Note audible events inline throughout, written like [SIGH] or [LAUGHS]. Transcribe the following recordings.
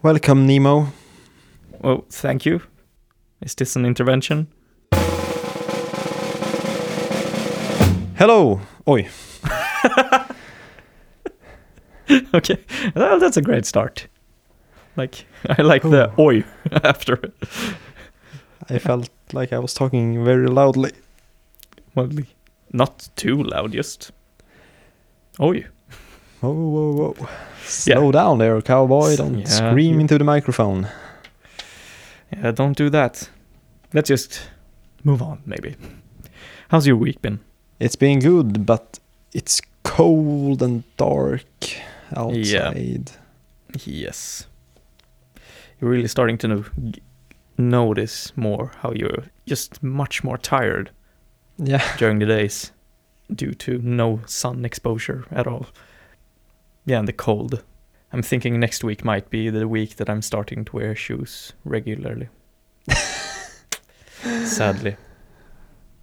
Welcome, Nemo. Oh, thank you. Is this an intervention? Hello. Oi. [LAUGHS] okay, well, that's a great start. Like [LAUGHS] I like the oi [LAUGHS] after it. I felt like I was talking very loudly. Well, not too loud, just oi. Whoa, whoa, whoa. Slow down there, cowboy. Don't Yeah, scream you- into the microphone. Yeah, don't do that. Let's just move on, maybe. How's your week been? It's been good, but it's cold and dark outside. Yes. You're really starting to know, g- notice more how you're just much more tired Yeah. during the days due to no sun exposure at all. Yeah, and the cold. I'm thinking next week might be the week that I'm starting to wear shoes regularly. [LAUGHS] Sadly.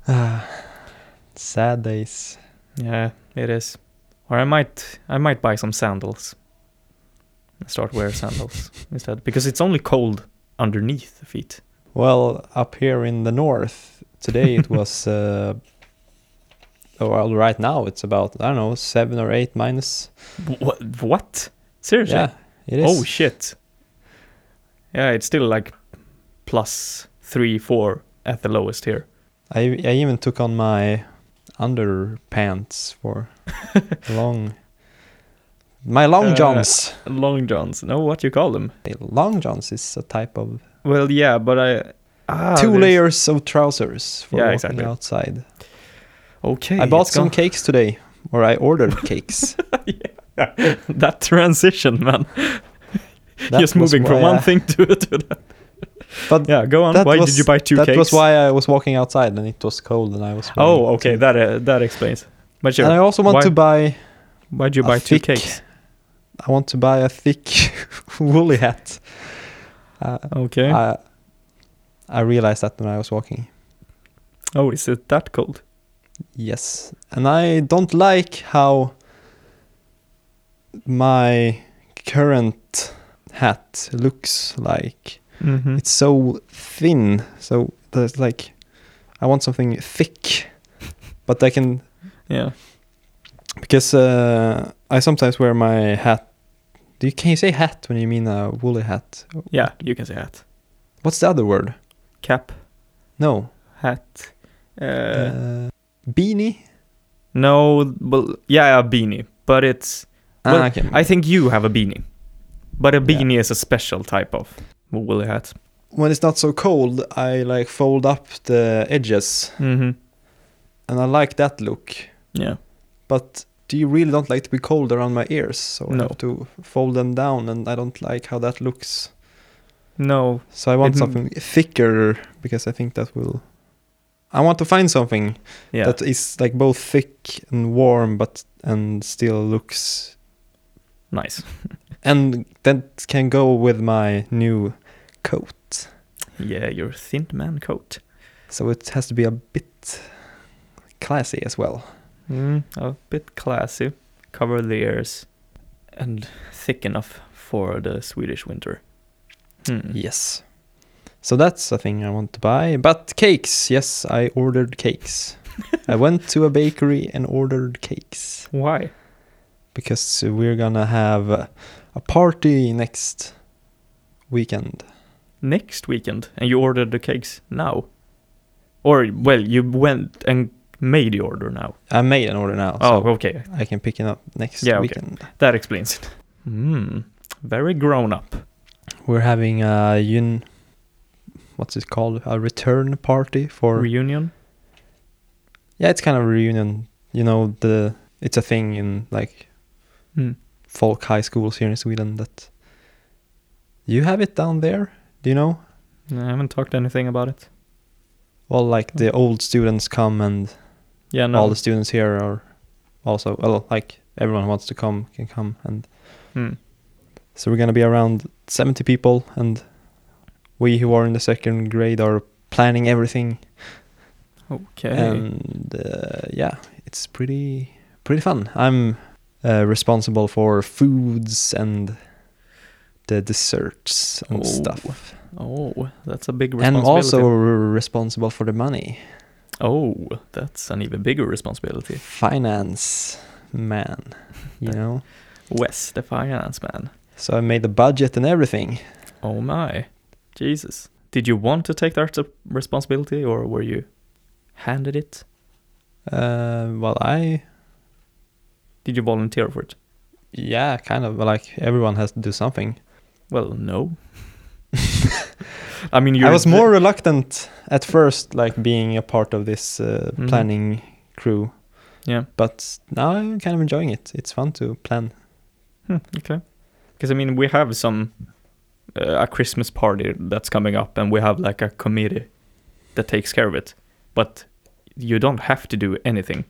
Ah, [SIGHS] Sad days. Yeah, it is. Or I might I might buy some sandals. And Start wear [LAUGHS] sandals instead because it's only cold underneath the feet. Well, up here in the north, today it [LAUGHS] was. Uh, well, right now it's about I don't know seven or eight minus. What? What? Seriously? Yeah, it is. Oh shit. Yeah, it's still like plus three, four at the lowest here. I I even took on my underpants for [LAUGHS] long. My long Uh, johns. Long johns. No, what you call them? long johns is a type of Well, yeah, but I ah, two there's- layers of trousers for Yeah, walking exactly. outside. Okay, I bought some gone- cakes today, or I ordered cakes. [LAUGHS] that transition, man. [LAUGHS] That Just moving from one thing to [LAUGHS] to that. But Yeah, go on. Why was- did you buy two that cakes? was why I was walking outside and it was cold and I was. Oh, okay, two- that uh, that explains. But sure, And I also want why, to buy. why'd you a buy two cakes? I want to buy a thick woolly hat. Uh, Okay. I I realized that when I was walking. oh, is it that cold? Yes, and I don't like how my current hat looks like. Mm-hmm. It's so thin, so there's like I want something thick, [LAUGHS] but I can Yeah. because uh, I sometimes wear my hat. Do you can you say hat when you mean a woolly hat? Yeah, you can say hat. What's the other word? Cap, No, hat. Uh, uh, beanie. no, well, yeah, a beanie, but it's. Well, ah, okay. I think you have a beanie, but a Yeah. beanie is a special type of woolly hat. when it's not so cold, I like fold up the edges, Mm-hmm. and I like that look. Yeah. But do you really don't like to be cold around my ears? So I have to fold them down, and I don't like how that looks. No. So I want It m- something thicker because I think that will. I want to find something Yeah. that is like both thick and warm, but and still looks nice. [LAUGHS] and that can go with my new coat. Yeah, your thin man coat. So it has to be a bit classy as well. Mm, a bit classy. Cover the ears. And thick enough for the Swedish winter. Hmm. Yes. So that's a thing I want to buy. But cakes, yes, I ordered cakes. [LAUGHS] I went to a bakery and ordered cakes Why? because we're gonna have a party next weekend. Next weekend. And you ordered the cakes now? Or, well, you went and made the order now. I made an order now, Oh, so okay. I can pick it up next Yeah, okay. weekend. That explains it. Hmm. Very grown up. We're having a un, what's it called? A return party for Reunion? yeah, it's kind of a reunion. You know, the it's a thing in like Hmm. folk high schools here in Sweden that you have it down there. Do you know? I haven't talked anything about it. Well, like the old students come and Yeah, no. all the students here are also well, like everyone who wants to come can come, and Hmm. so we're gonna be around seventy people, and we who are in the second grade are planning everything, Okay. and uh, yeah, it's pretty pretty fun. I'm uh, responsible for foods and the desserts and Oh, stuff. Oh, that's a big And also responsible for the money. oh, that's an even bigger responsibility. Finance man, you know. Wes, the finance man. So I made the budget and everything. Oh my, Jesus. Did you want to take that responsibility, or were you handed it? Uh, well, I Did you volunteer for it? yeah, kind of like everyone has to do something. Well, no. [LAUGHS] I mean, I was more reluctant at first, like being a part of this uh, Mhm. planning crew, Yeah. but now I'm kind of enjoying it. It's fun to plan. Hmm, okay. Because I mean, we have some uh, a Christmas party that's coming up, and we have like a committee that takes care of it. But you don't have to do anything.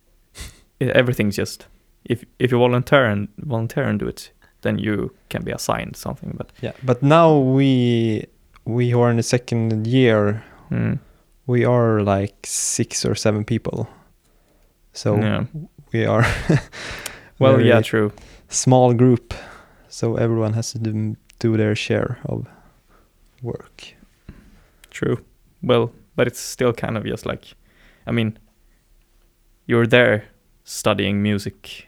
[LAUGHS] Everything's just if if you volunteer and volunteer and do it, then you can be assigned something. But Yeah, but now we we who are in the second year, mm, we are like six or seven people. So yeah. we are [LAUGHS] Well, yeah, true. small group, so everyone has to do, do their share of work. True. Well, but it's still kind of just like, I mean, you're there studying music,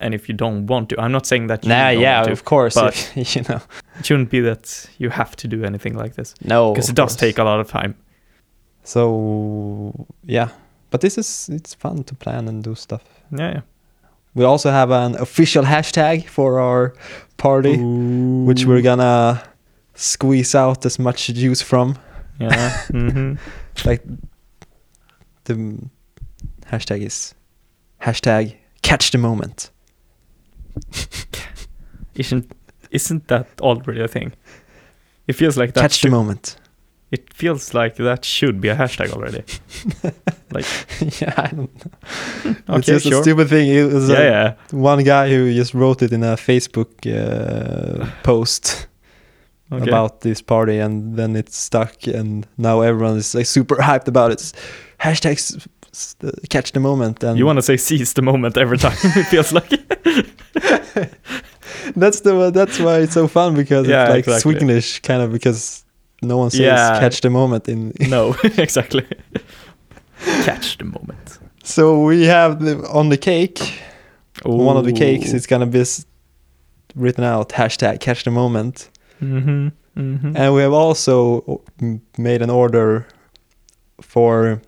and if you don't want to, I'm not saying that you Nah, yeah, to. of course, but- if- [LAUGHS] you know. It shouldn't be that you have to do anything like this No, because it does course. take a lot of time. So yeah, but this is it's fun to plan and do stuff. Yeah, yeah. We also have an official hashtag for our party, which we're gonna squeeze out as much juice from. Yeah. [LAUGHS] hmm Like the hashtag is hashtag catch the moment. [LAUGHS] Isn't isn't that already a thing? It feels like that. catch the moment. It feels like that should be a hashtag already. [LAUGHS] like, yeah, I don't know. it's just sure. a stupid thing. It was yeah, uh, yeah. one guy who just wrote it in a Facebook uh, post. [LAUGHS] Okay. about this party and then it's stuck and now everyone is like super hyped about it hashtag s- s- uh, catch the moment and you want to say seize the moment every time. [LAUGHS] it feels like. that's the that's why it's so fun because Yeah, it's like exactly. Swedish kind of because no one says Yeah. catch the moment in [LAUGHS] no, [LAUGHS] exactly. Catch the moment. so we have the, on the cake one of the cakes it's gonna be written out hashtag catch the moment Mm-hmm. Mm-hmm. and we have also made an order for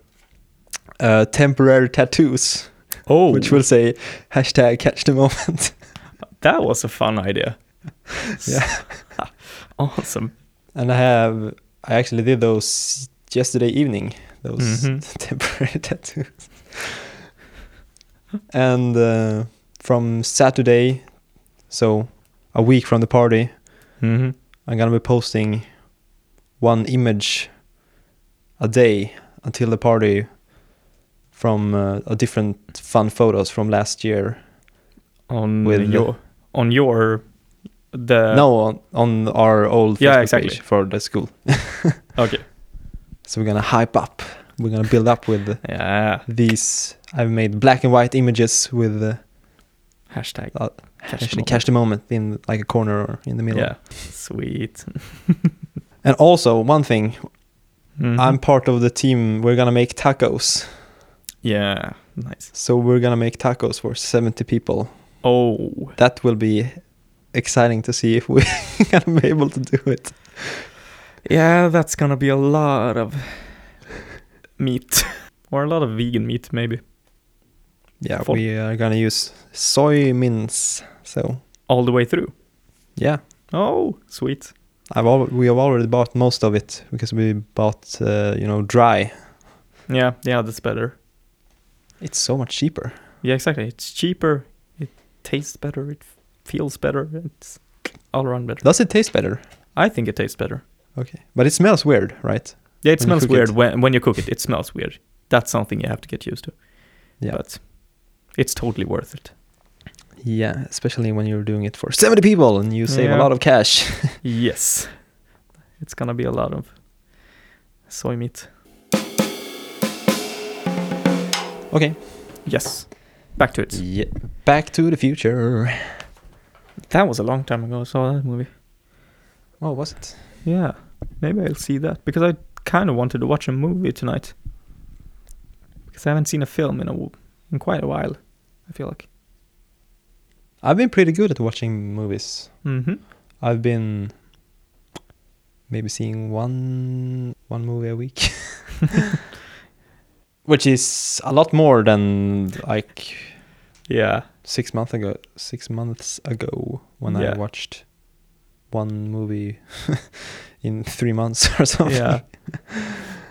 uh, temporary tattoos oh, which will say hashtag catch the moment. [LAUGHS] that was a fun idea. Yeah. awesome. And I have, I actually did those yesterday evening, those Mhm. [LAUGHS] temporary [LAUGHS] tattoos. and uh, from Saturday, so a week from the party, Mm-hmm. I'm gonna be posting one image a day until the party from uh, a different fun photos from last year. On With- your on your the no, on, on our old Uh, Yeah, exactly. page for the school. [LAUGHS] okay So we're gonna hype up. We're gonna build up with yeah these. I've made black and white images with uh, hashtag uh, Catch the moment. catch the moment in like a corner or in the middle. yeah sweet. [LAUGHS] And also one thing, Mhm. I'm part of the team. We're gonna make tacos. yeah nice. So we're gonna make tacos for 70 people. Oh That will be exciting to see if we're [LAUGHS] gonna be able to do it. yeah, that's gonna be a lot of meat [LAUGHS] or a lot of vegan meat maybe Yeah, Full. we are gonna use soy mince. So all the way through. yeah, Oh sweet. I've al- we have already bought most of it because we bought uh, you know dry. Yeah yeah that's better. It's so much cheaper. Yeah exactly. It's cheaper. It tastes better. It feels better. It's all around better. Does it taste better? I think it tastes better. Okay, but it smells weird, right? Yeah, it When smells weird it. when when you cook it. It smells weird. That's something you have to get used to. Yeah. But it's totally worth it. Yeah, especially when you're doing it for 70 people and you save Yeah. a lot of cash. [LAUGHS] yes. It's gonna be a lot of soy meat. okay. Yes. Back to it. Yeah. Back to the future. That was a long time ago I saw that movie. Oh, was it? Yeah, maybe I'll see that because I kind of wanted to watch a movie tonight. Because I haven't seen a film in a in quite a while. I feel like. I've been pretty good at watching movies. Mm-hmm. I've been maybe seeing one one movie a week, [LAUGHS] which is a lot more than like Yeah. Six months ago. Six months ago, when Yeah. I watched one movie [LAUGHS] in three months [LAUGHS] or something. Yeah.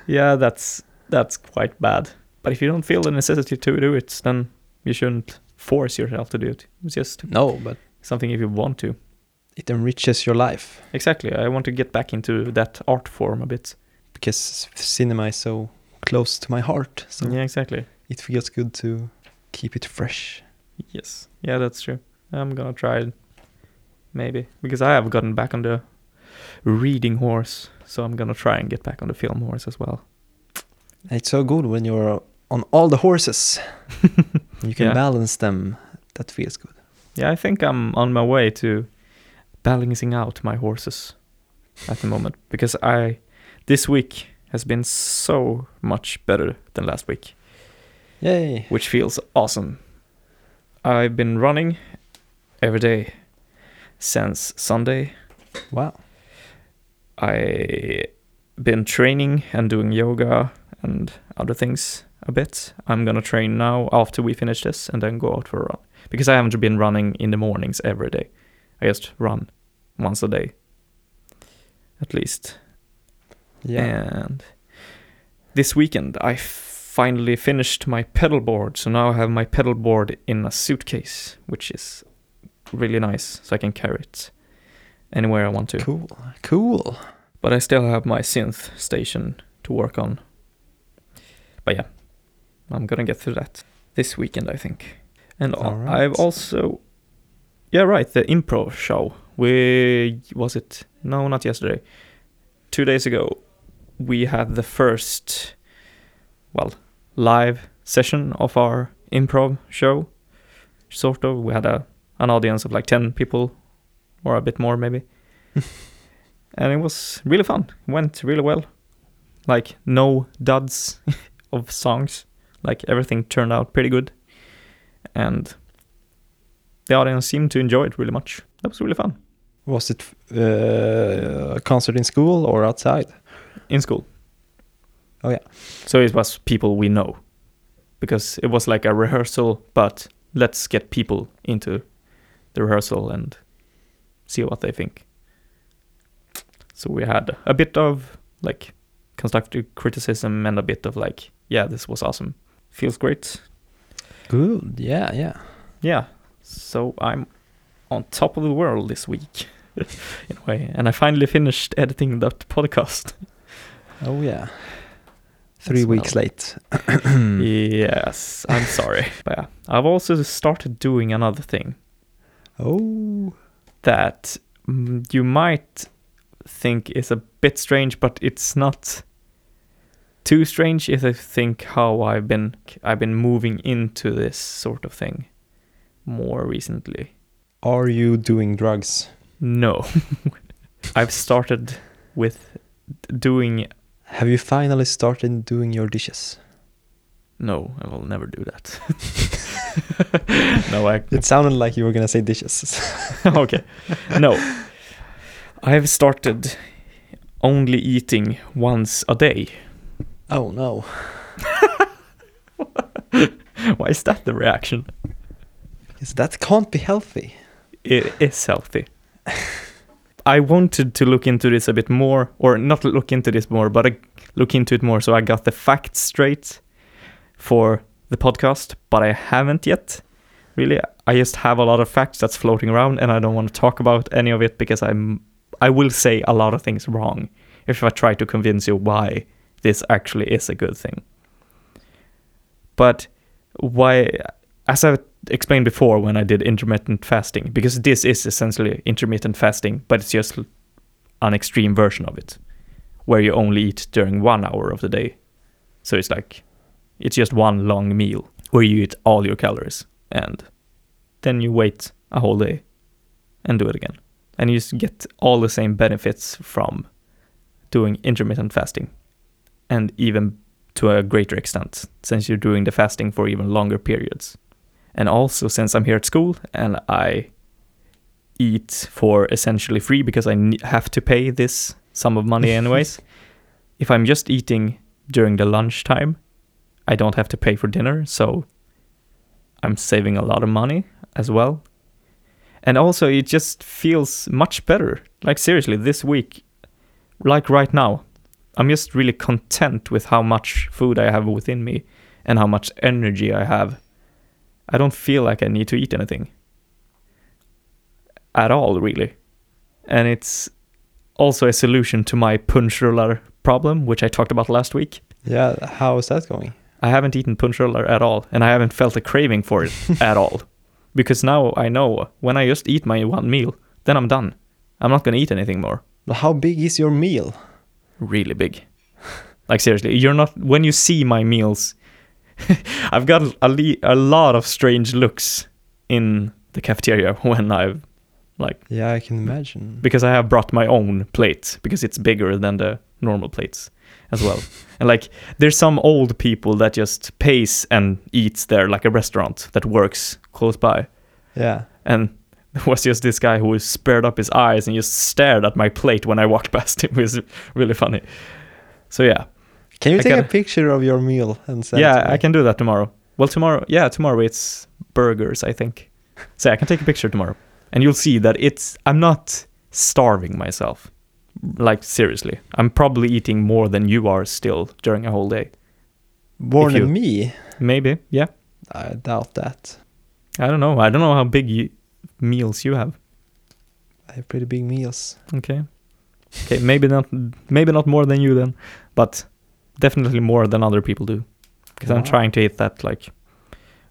yeah, that's that's quite bad. But if you don't feel the necessity to do it, then you shouldn't force yourself to do it. It's just No, but something if you want to. it enriches your life Exactly. I want to get back into that art form a bit. because cinema is so close to my heart. So Yeah, exactly. it feels good to keep it fresh. Yes. Yeah, that's true. I'm gonna try it. Maybe. Because I have gotten back on the reading horse. So I'm gonna try and get back on the film horse as well. It's so good when you're on all the horses. [LAUGHS] you can Yeah. balance them. That feels good. Yeah, I think I'm on my way to balancing out my horses at the moment because I this week has been so much better than last week, Yay! which feels awesome. I've been running every day since Sunday. Wow. I've been training and doing yoga and other things a bit. I'm gonna train now after we finish this and then go out for a run because I haven't been running in the mornings every day. I just run once a day, at least. Yeah. And this weekend I finally finished my pedal board, so now I have my pedal board in a suitcase, which is really nice, so I can carry it anywhere I want to Cool. Cool. but I still have my synth station to work on. But yeah, I'm gonna get through that this weekend, I think. And al- All right. I've also, yeah, right, the improv show. We was it? No, not yesterday. Two days ago, we had the first, well, live session of our improv show. Sort of. We had a an audience of like ten people, or a bit more maybe [LAUGHS] and it was really fun. Went really well. Like no duds [LAUGHS] of songs. Like everything turned out pretty good, and the audience seemed to enjoy it really much. That was really fun Was it uh, a concert in school or outside? in school. Oh, yeah. So it was people we know, because it was like a rehearsal, but let's get people into the rehearsal and see what they think. So we had a bit of like constructive criticism and a bit of like, yeah, this was awesome. Feels great. Good. Yeah, yeah. Yeah. So I'm on top of the world this week [LAUGHS] in a way. And I finally finished editing that podcast. Oh, yeah. Three That's weeks well. late. [CLEARS THROAT] yes, I'm sorry. [LAUGHS] But yeah, I've also started doing another thing Oh. that mm, you might think is a bit strange, but it's not too strange if I think how I've been I've been moving into this sort of thing more recently. Are you doing drugs? No. [LAUGHS] I've started with doing Have you finally started doing your dishes? no, I will never do that. [LAUGHS] no, I It sounded like you were gonna say dishes. [LAUGHS] okay. No. I have started only eating once a day. oh no. [LAUGHS] Why is that the reaction? Because that can't be healthy. It is healthy. I wanted to look into this a bit more, or not look into this more, but I look into it more so I got the facts straight for the podcast, but I haven't yet. Really, I just have a lot of facts that's floating around, and I don't want to talk about any of it because I'm I will say a lot of things wrong if I try to convince you why this actually is a good thing. But why, as I explained before when I did intermittent fasting, because this is essentially intermittent fasting, but it's just an extreme version of it, where you only eat during one hour of the day. So it's like, it's just one long meal where you eat all your calories and then you wait a whole day and do it again. and you get all the same benefits from doing intermittent fasting, and even to a greater extent since you're doing the fasting for even longer periods. And also since I'm here at school and I eat for essentially free because I have to pay this sum of money [LAUGHS] anyways. if I'm just eating during the lunchtime, I don't have to pay for dinner, so I'm saving a lot of money as well. And also, it just feels much better. Like, seriously, this week, like right now, I'm just really content with how much food I have within me and how much energy I have. I don't feel like I need to eat anything at all, really. And it's also a solution to my punchruller problem, which I talked about last week. Yeah, how is that going? I haven't eaten punchruller at all, and I haven't felt a craving for it [LAUGHS] at all. Because now I know when I just eat my one meal, then I'm done. I'm not gonna eat anything more. But How big is your meal? Really big. Like seriously, you're not when you see my meals. [LAUGHS] I've got a, le- a lot of strange looks in the cafeteria [LAUGHS] when I've like Yeah, I can imagine. because I have brought my own plate because it's bigger than the normal plates as well. [LAUGHS] and like there's some old people that just pays and eats there like a restaurant that works close by. Yeah. And there was just this guy who spared up his eyes and just stared at my plate when I walked past him. It was really funny. So yeah. Can you I take a picture of your meal and send it yeah? I can do that tomorrow. Well, tomorrow, yeah, tomorrow it's burgers, I think. [LAUGHS] So I can take a picture tomorrow, and you'll see that it's. I'm not starving myself. Like seriously, I'm probably eating more than you are still during a whole day. More than me? Maybe, yeah. I doubt that. I don't know. I don't know how big you, meals you have. I have pretty big meals. Okay. Okay, maybe not. Maybe not more than you then, but definitely more than other people do. Because I'm trying to hit that like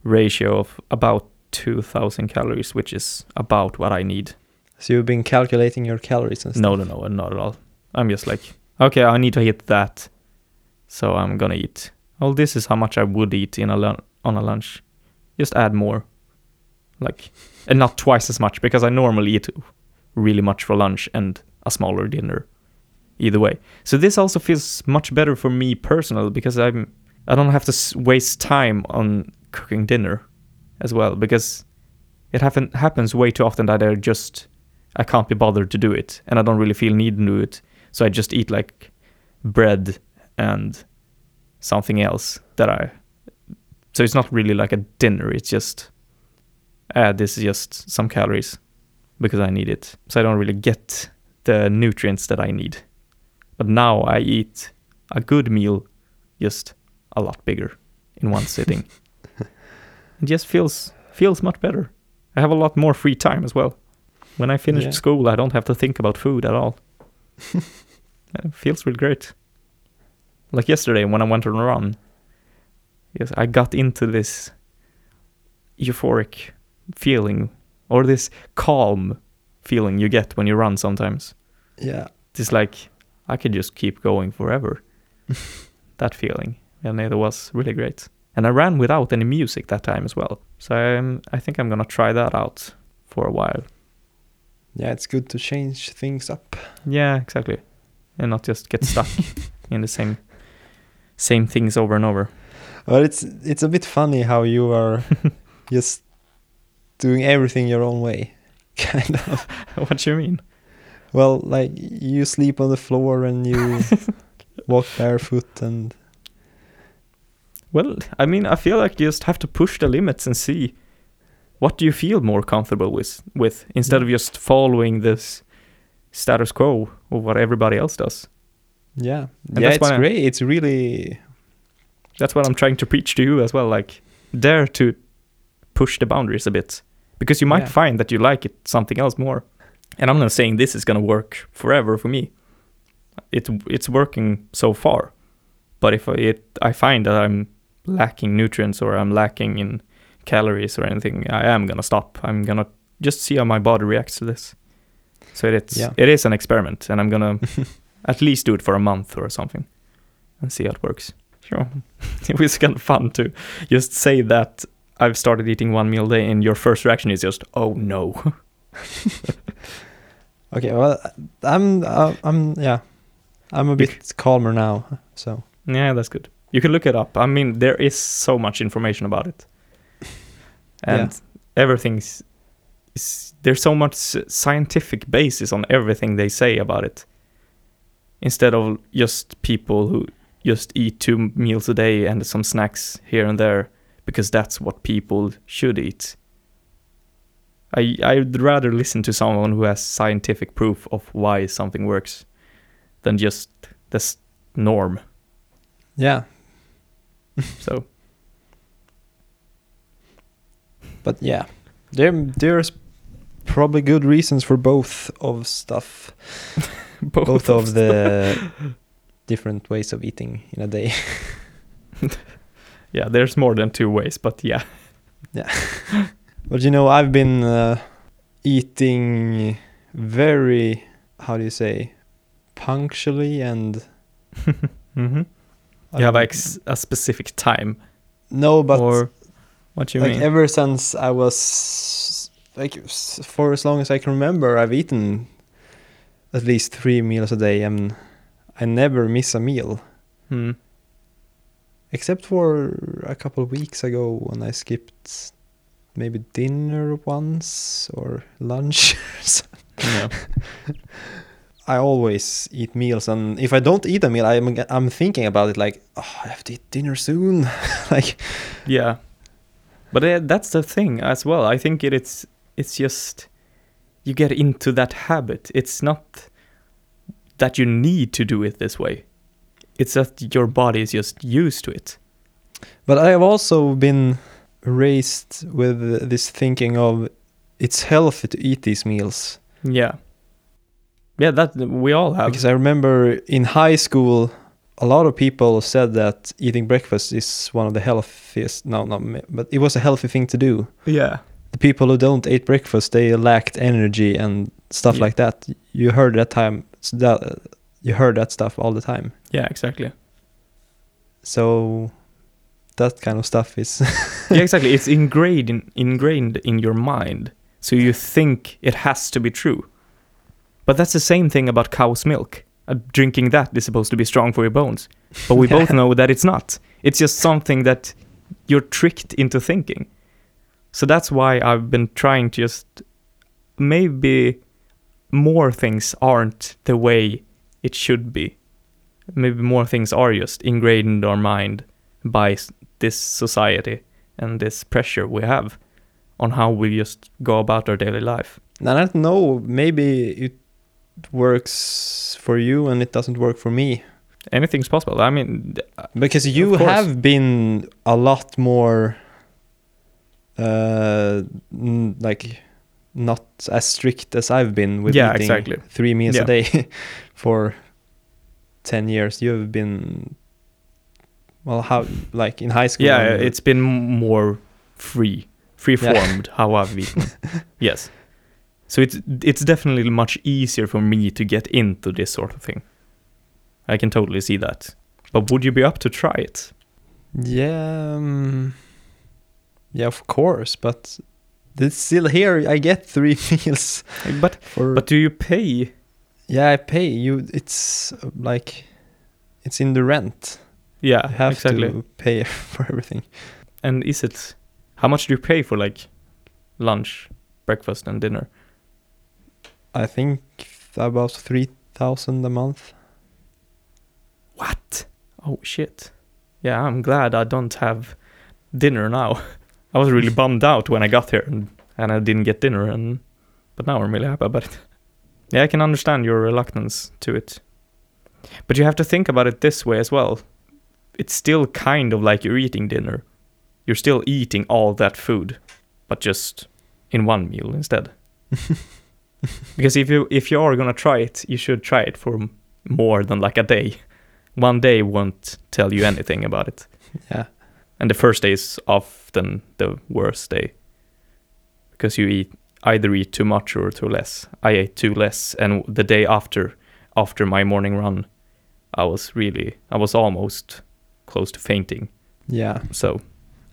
ratio of about 2,000 calories, which is about what I need. So you've been calculating your calories and stuff? No, no, no, not at all. I'm just like, okay, I need to hit that, so I'm gonna eat. Well, this is how much I would eat in a lun- on a lunch. Just add more, like, and not twice as much because I normally eat really much for lunch and a smaller dinner. Either way, so this also feels much better for me personally because I'm I don't have to waste time on cooking dinner as well because it happen- happens way too often that I just I can't be bothered to do it, and I don't really feel need to do it. So I just eat like bread and something else that I. So it's not really like a dinner. It's just, ah, this is just some calories because I need it. So I don't really get the nutrients that I need. But now I eat a good meal, just a lot bigger in one sitting. [LAUGHS] it just feels feels much better. I have a lot more free time as well. When I finished Yeah. school, I don't have to think about food at all. [LAUGHS] it feels really great. Like yesterday when I went on a run, yes, I got into this euphoric feeling or this calm feeling you get when you run sometimes. Yeah. It's like I could just keep going forever. [LAUGHS] that feeling, and it was really great. And I ran without any music that time as well. So I'm, I think I'm gonna try that out for a while. Yeah, it's good to change things up. Yeah, exactly, and not just get stuck [LAUGHS] in the same same things over and over. But it's it's a bit funny how you are [LAUGHS] just doing everything your own way. Kind of. what do you mean? Well, like you sleep on the floor and you [LAUGHS] walk barefoot and Well, I mean, I feel like you just have to push the limits and see what do you feel more comfortable with, with instead of just following this status quo of what everybody else does. yeah. And yeah, that's it's I- great. It's really That's what I'm trying to preach to you as well. Like, dare to push the boundaries a bit because you might Yeah. find that you like it something else more. And I'm not saying this is gonna work forever for me. It it's working so far, but if I, it I find that I'm lacking nutrients or I'm lacking in calories or anything, I am gonna stop. I'm gonna just see how my body reacts to this. So it's Yeah. it is an experiment, and I'm gonna [LAUGHS] [LAUGHS] at least do it for a month or something and see how it works. Sure. [LAUGHS] it was kind of fun to just say that I've started eating one meal a day and your first reaction is just, oh no. Okay, well, I'm, uh, I'm, yeah, I'm a bit calmer now. So Yeah, that's good. You can look it up. I mean, there is so much information about it, [LAUGHS] and everything's is, there's so much scientific basis on everything they say about it. Instead of just people who just eat two meals a day and some snacks here and there because that's what people should eat. I I'd rather listen to someone who has scientific proof of why something works than just this norm. yeah, [LAUGHS] So but yeah, there there's probably good reasons for both of stuff, [LAUGHS] both, of the [LAUGHS] different ways of eating in a day. yeah, there's more than two ways, but yeah. yeah. But you know, I've been uh, eating very, how do you say, punctually and. [LAUGHS] mm-hmm. You have don't- a specific time, no, but or what you like mean? ever since I was like for as long as I can remember, I've eaten at least three meals a day, and I never miss a meal, Hmm. except for a couple of weeks ago when I skipped maybe dinner once or lunch. [LAUGHS] Yeah. I always eat meals, and if I don't eat a meal, I'm I'm thinking about it like, oh, I have to eat dinner soon. [LAUGHS] like, Yeah, but uh, that's the thing as well. I think it, it's it's just you get into that habit. It's not that you need to do it this way. It's that your body is just used to it. but I have also been raised with this thinking of it's healthy to eat these meals Yeah. Yeah, that we all have. because I remember in high school. A lot of people said that eating breakfast is one of the healthiest. No, not me- but it was a healthy thing to do. yeah. The people who don't eat breakfast, they lacked energy and stuff Yeah. like that. You heard that time. That you heard that stuff all the time. Yeah, exactly. So that kind of stuff is [LAUGHS] yeah, exactly. It's ingrained in, ingrained in your mind, so you think it has to be true. But that's the same thing about cow's milk. Uh, drinking that is supposed to be strong for your bones, but we both [LAUGHS] know that it's not. It's just something that you're tricked into thinking. So that's why I've been trying to just maybe more things aren't the way it should be. Maybe more things are just ingrained in our mind by this society and this pressure we have on how we just go about our daily life. And I don't know, maybe it works for you and it doesn't work for me. Anything's possible. I mean, uh, Because you have been a lot more uh like not as strict as I've been with Yeah, eating exactly. three meals Yeah. a day [LAUGHS] for 10 years. You've been well how like in high school yeah, and- it's been more free, free formed how I've eaten. [LAUGHS] yes. So it's it's definitely much easier for me to get into this sort of thing. I can totally see that. But would you be up to try it? Yeah, um, yeah, of course, but it's still here. I get three [LAUGHS] meals But for. but do you pay? yeah, I pay you. It's uh, like it's in the rent. Yeah, You have exactly. to pay [LAUGHS] for everything. And is it how much do you pay for like lunch, breakfast, and dinner? I think about three thousand a month. What? Oh shit. Yeah, I'm glad I don't have dinner now. [LAUGHS] I was really [LAUGHS] bummed out when I got here and, and I didn't get dinner and but now I'm really happy about it. Yeah, I can understand your reluctance to it. But you have to think about it this way as well. It's still kind of like you're eating dinner. You're still eating all that food, but just in one meal instead. [LAUGHS] because if you if you are gonna try it, you should try it for more than like a day. One day won't tell you anything about it, [LAUGHS] Yeah, and the first day is often the worst day because you eat either eat too much or too less. I ate too less, and the day after, after my morning run, I was really I was almost close to fainting. yeah. So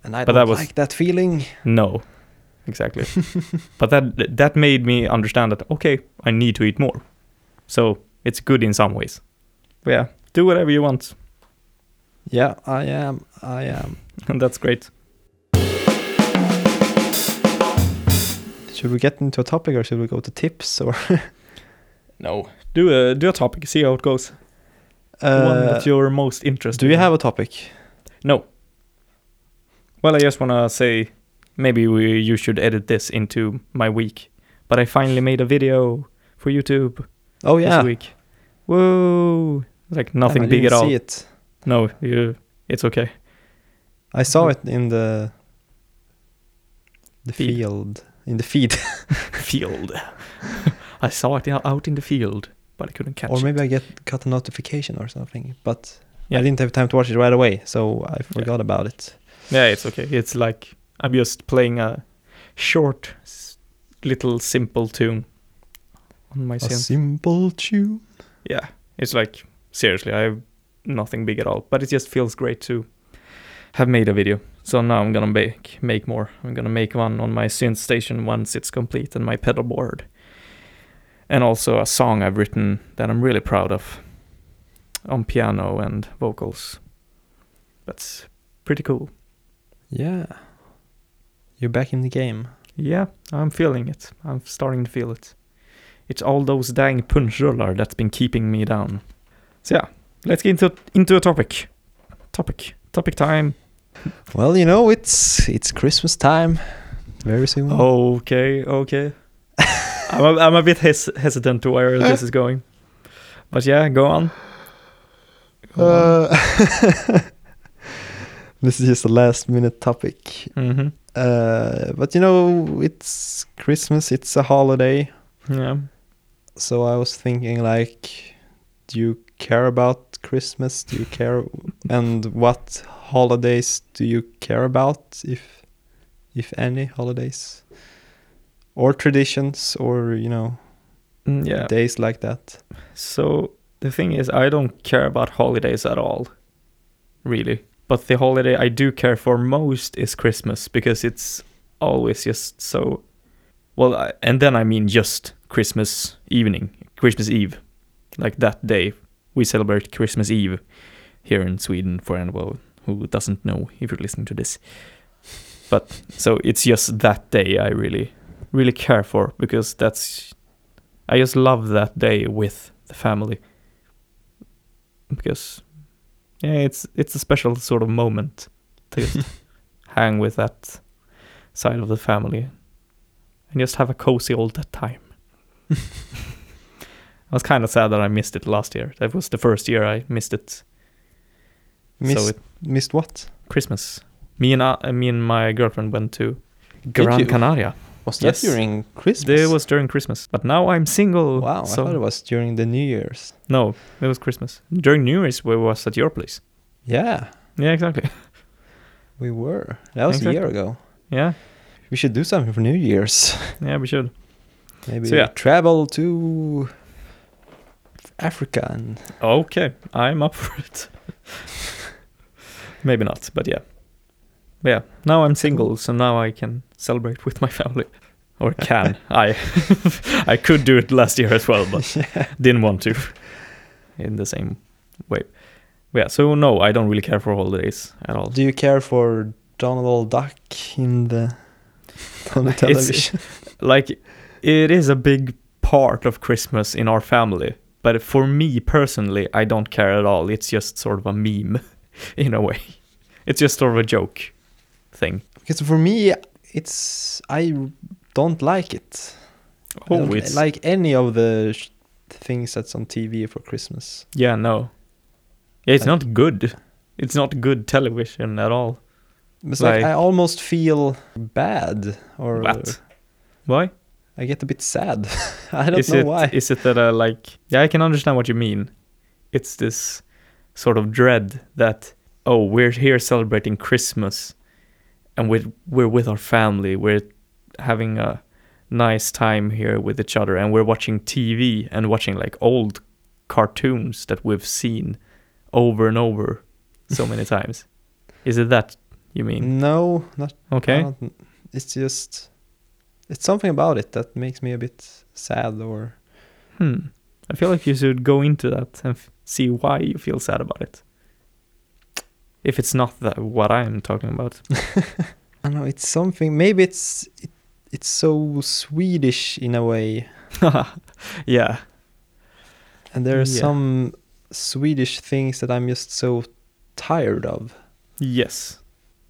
And I But don't that was- like that feeling. no, exactly. [LAUGHS] but that that made me understand that okay, I need to eat more. So it's good in some ways. But yeah, do whatever you want, Yeah, I am. I am. and [LAUGHS] that's great. Should we get into a topic or should we go to tips or [LAUGHS] No, do a do a topic, see how it goes. One uh, that you're most interested. do you in. have a topic? No. Well, I just wanna say maybe we you should edit this into my week. But I finally made a video for YouTube Oh yeah. this week. Whoa! Like nothing big at all. See it. No, you. It's okay. I saw it in the the Feed. field in the feed, [LAUGHS] [LAUGHS] Field. [LAUGHS] I saw it out in the field, but I couldn't catch or it. maybe I get got a notification or something. But Yeah. I didn't have time to watch it right away, so I forgot about it. Yeah, it's okay. It's like I'm just playing a short, little, simple tune on my A synth. simple tune. yeah, it's like seriously, I have nothing big at all, but it just feels great to have made a video. So now I'm gonna make make more. I'm gonna make one on my synth station once it's complete and my pedal board, and also a song I've written that I'm really proud of on piano and vocals. That's pretty cool. Yeah. You're back in the game. Yeah, I'm feeling it. I'm starting to feel it. It's all those dang punschrullar that's been keeping me down. So yeah, let's get into into a topic. Topic. Topic time. Well, you know, it's it's Christmas time very soon. Okay, okay. I'm a, I'm a bit hes- hesitant to where this is going. But yeah, go on. Go on. Uh, [LAUGHS] this is just a last minute topic. hmm Uh, but you know, it's Christmas, it's a holiday. Yeah. So I was thinking, like, do you care about Christmas? Do you care? [LAUGHS] and what holidays do you care about, if if any holidays? Or traditions, or you know, Mm, Yeah. days like that. So the thing is, I don't care about holidays at all, really. But the holiday I do care for most is Christmas because it's always just so. Well, I, and then I mean just Christmas evening, Christmas Eve, like that day. We celebrate Christmas Eve here in Sweden for anyone who doesn't know if you're listening to this. But so it's just that day I really, really care for because that's I just love that day with the family because yeah, it's it's a special sort of moment to just [LAUGHS] hang with that side of the family and just have a cozy old time. [LAUGHS] I was kind of sad that I missed it last year. That was the first year I missed it. Missed, So it, missed what? Christmas. Me and uh, me and my girlfriend went to Gran? Canaria. Was that Yes. during Christmas? It was during Christmas, but now I'm single. Wow, I so thought it was during the New Year's. no, it was Christmas during New Year's. We was at your place. Yeah, Yeah, exactly. [LAUGHS] we were. That was a year ago. Yeah, We should do something for New Year's. [LAUGHS] yeah, we should. Maybe So, yeah. travel to Africa and Okay, I'm up for it. [LAUGHS] Maybe not, but yeah. But yeah, now I'm single, so now I can celebrate with my family. Or can. I [LAUGHS] I could do it last year as well, but [LAUGHS] didn't want to in the same way. But yeah, so no, I don't really care for holidays at all. Do you care for Donald Duck in the on [LAUGHS] the television? Like it is a big part of Christmas in our family, but for me personally, I don't care at all. It's just sort of a meme in a way. It's just sort of a joke thing. because for me, it's I don't like it. I Oh, don't it's like any of the sh- things that's on TV for Christmas. yeah, no. Yeah, it's Like- not good. It's not good television at all. It's like, Like- I almost feel bad, or What? Why? I get a bit sad. [LAUGHS] I don't is know it, why. Is it that uh, like yeah, I can understand what you mean. It's this sort of dread that oh, we're here celebrating Christmas and we're we're with our family. We're having a nice time here with each other and we're watching TV and watching like old cartoons that we've seen over and over [LAUGHS] so many times. Is it that you mean? No, not Okay. It's just it's something about it that makes me a bit sad or Hmm. I feel like you should go into that and f- see why you feel sad about it. If it's not that what I'm talking about. [LAUGHS] I know. It's something. Maybe it's it, it's so Swedish in a way, [LAUGHS] yeah. and there are Yeah. some Swedish things that I'm just so tired of. Yes.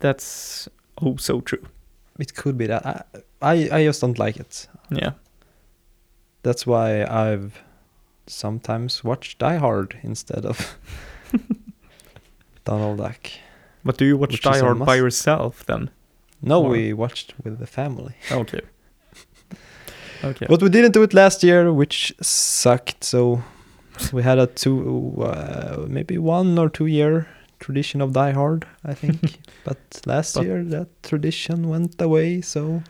That's oh so true. It could be that I I, I just don't like it. Yeah. That's why I've sometimes watched Die Hard instead of [LAUGHS] Donald Duck. But do you watch Which Die Hard by yourself then? No, Or- we watched with the family. [LAUGHS] Okay. [LAUGHS] Okay. But we didn't do it last year, which sucked. So we had a two, uh, maybe one or two year tradition of Die Hard, I think. [LAUGHS] but last But- year that tradition went away. So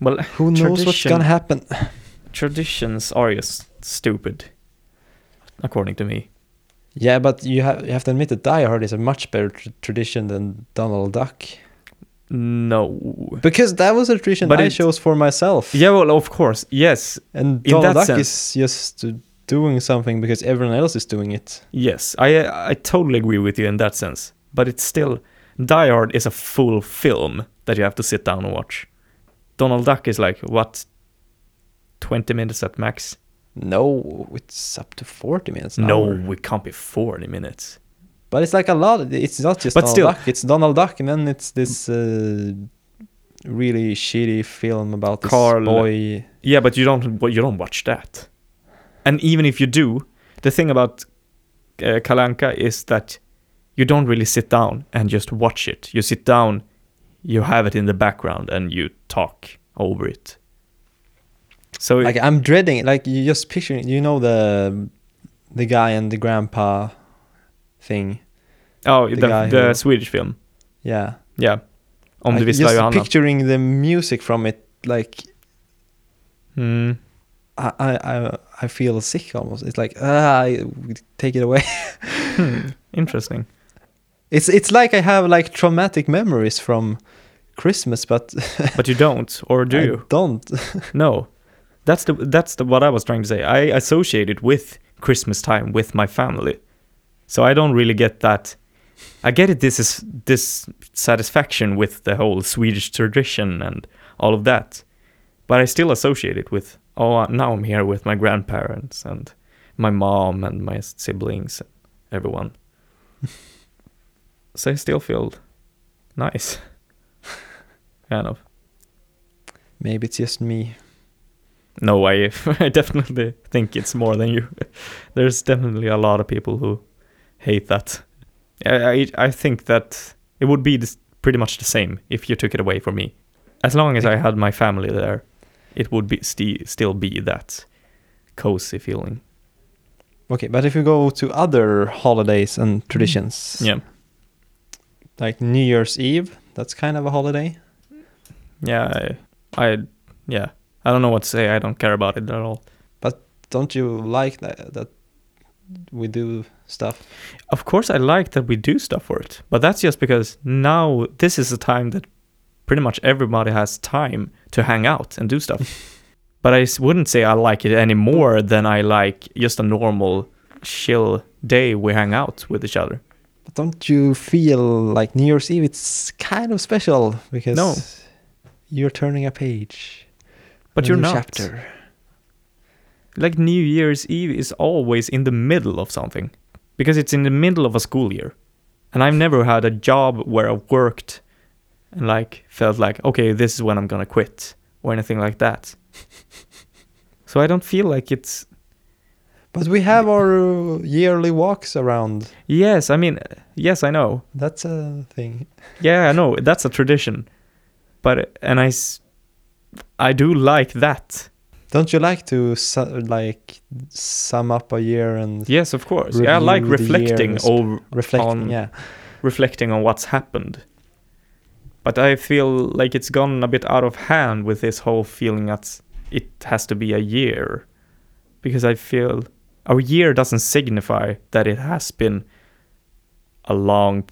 well, who knows what's gonna happen? traditions are just stupid, according to me. Yeah, but you have you have to admit that Die Hard is a much better tr- tradition than Donald Duck No. because that was a tradition But I it- chose for myself. Yeah, well, of course, yes, and in Donald Duck sense- is just uh, doing something because everyone else is doing it. yes. I I totally agree with you in that sense. But it's still Die Hard is a full film that you have to sit down and watch. Donald Duck is like what, twenty minutes at max. No, it's up to forty minutes. No, hour. we can't be forty minutes. But it's like a lot. It's not just But Donald still- Duck. It's Donald Duck, and then it's this uh, really shitty film about this Carl- boy. Yeah, but you don't you don't watch that. And even if you do, the thing about uh, Kalle Anka is that you don't really sit down and just watch it. You sit down, you have it in the background, and you talk over it. So Like I'm dreading. it. Like you just picturing. You know the the guy and the grandpa thing. oh, the the, the who- Swedish film, Yeah. yeah, Om du like, visste just Johanna. picturing the music from it. Like Mm. I I I, feel sick almost. It's like ah, I, take it away. [LAUGHS] Hmm. Interesting. It's it's like I have like traumatic memories from Christmas, but But you don't, or do [LAUGHS] I you? don't. No, that's the that's the what I was trying to say. I associate it with Christmas time with my family, so I don't really get that. I get it. This is this satisfaction with the whole Swedish tradition and all of that, but I still associate it with oh uh, now I'm here with my grandparents and my mom and my siblings and everyone. so I still feel nice, [LAUGHS] kind of. Maybe it's just me. No, I [LAUGHS] I definitely think it's more than you. [LAUGHS] There's definitely a lot of people who hate that. I I, I think that it would be this, pretty much the same if you took it away from me. As long as I had my family there, it would be sti- still be that cozy feeling. Okay, but if you go to other holidays and traditions, Yeah, like New Year's Eve, that's kind of a holiday. yeah, I, I yeah. I don't know what to say. I don't care about it at all. But don't you like that that we do stuff? Of course, I like that we do stuff for it, but that's just because now this is a time that pretty much everybody has time to hang out and do stuff. [LAUGHS] but I wouldn't say I like it any more than I like just a normal chill day we hang out with each other. But don't you feel like New Year's Eve? It's kind of special because No. you're turning a page. But you're not. Chapter. Like New Year's Eve is always in the middle of something because it's in the middle of a school year. And I've never had a job where I worked and like felt like, okay, this is when I'm gonna quit or anything like that. [LAUGHS] so I don't feel like it's But we have our uh, yearly walks around. yes, I mean yes, I know. That's a thing. Yeah, I know. That's a tradition. But and I s- I do like that. Don't you like to su- like sum up a year and Yes, of course. Yeah, I like reflecting years. over reflect? on- yeah. reflecting on what's happened. But I feel like it's gone a bit out of hand with this whole feeling that it has to be a year. Because I feel our year doesn't signify that it has been a long,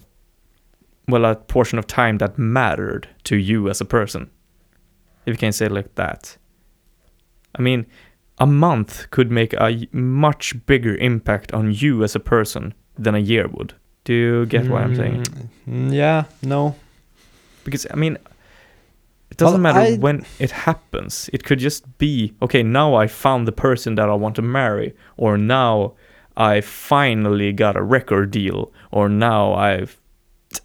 well, a portion of time that mattered to you as a person. If you can say it like that. I mean, a month could make a much bigger impact on you as a person than a year would. Do you get what I'm saying? Mm, yeah, no. Because I mean, it doesn't Well, matter I- when it happens. It could just be okay. Now I found the person that I want to marry, or now I finally got a record deal, or now I've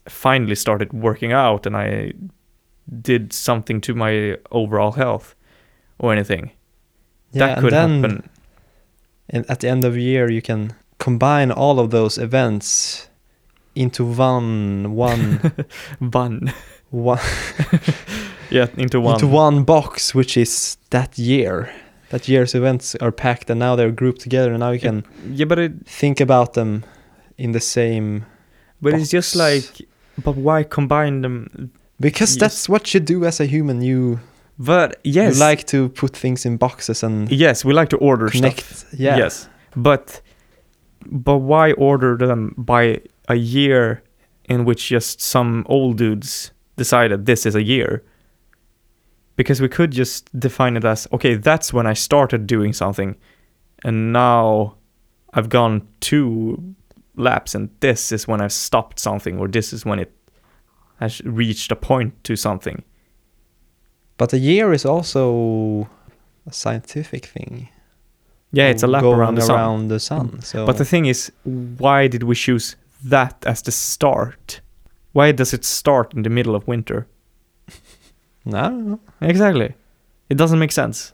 finally started working out and I did something to my overall health, or anything. Yeah, that and could then happen. and at the end of the year you can combine all of those events into one one [LAUGHS] One, one [LAUGHS] yeah, into one. into one box which is that year. That year's events are packed and now they're grouped together and now you can Yeah, but it, think about them in the same but it's just like, but why combine them? Because Yes. that's what you do as a human. You But yes, you like to put things in boxes and yes, we like to order connect. stuff. Yeah. Yes, but but why order them by a year in which just some old dudes decided this is a year? Because we could just define it as okay, that's when I started doing something, and now I've gone two laps, and this is when I've stopped something, or this is when it has reached a point to something. But a year is also a scientific thing. Yeah, it's a lap around the sun. around the sun. So But the thing is, why did we choose that as the start? Why does it start in the middle of winter? [LAUGHS] no. Exactly. It doesn't make sense.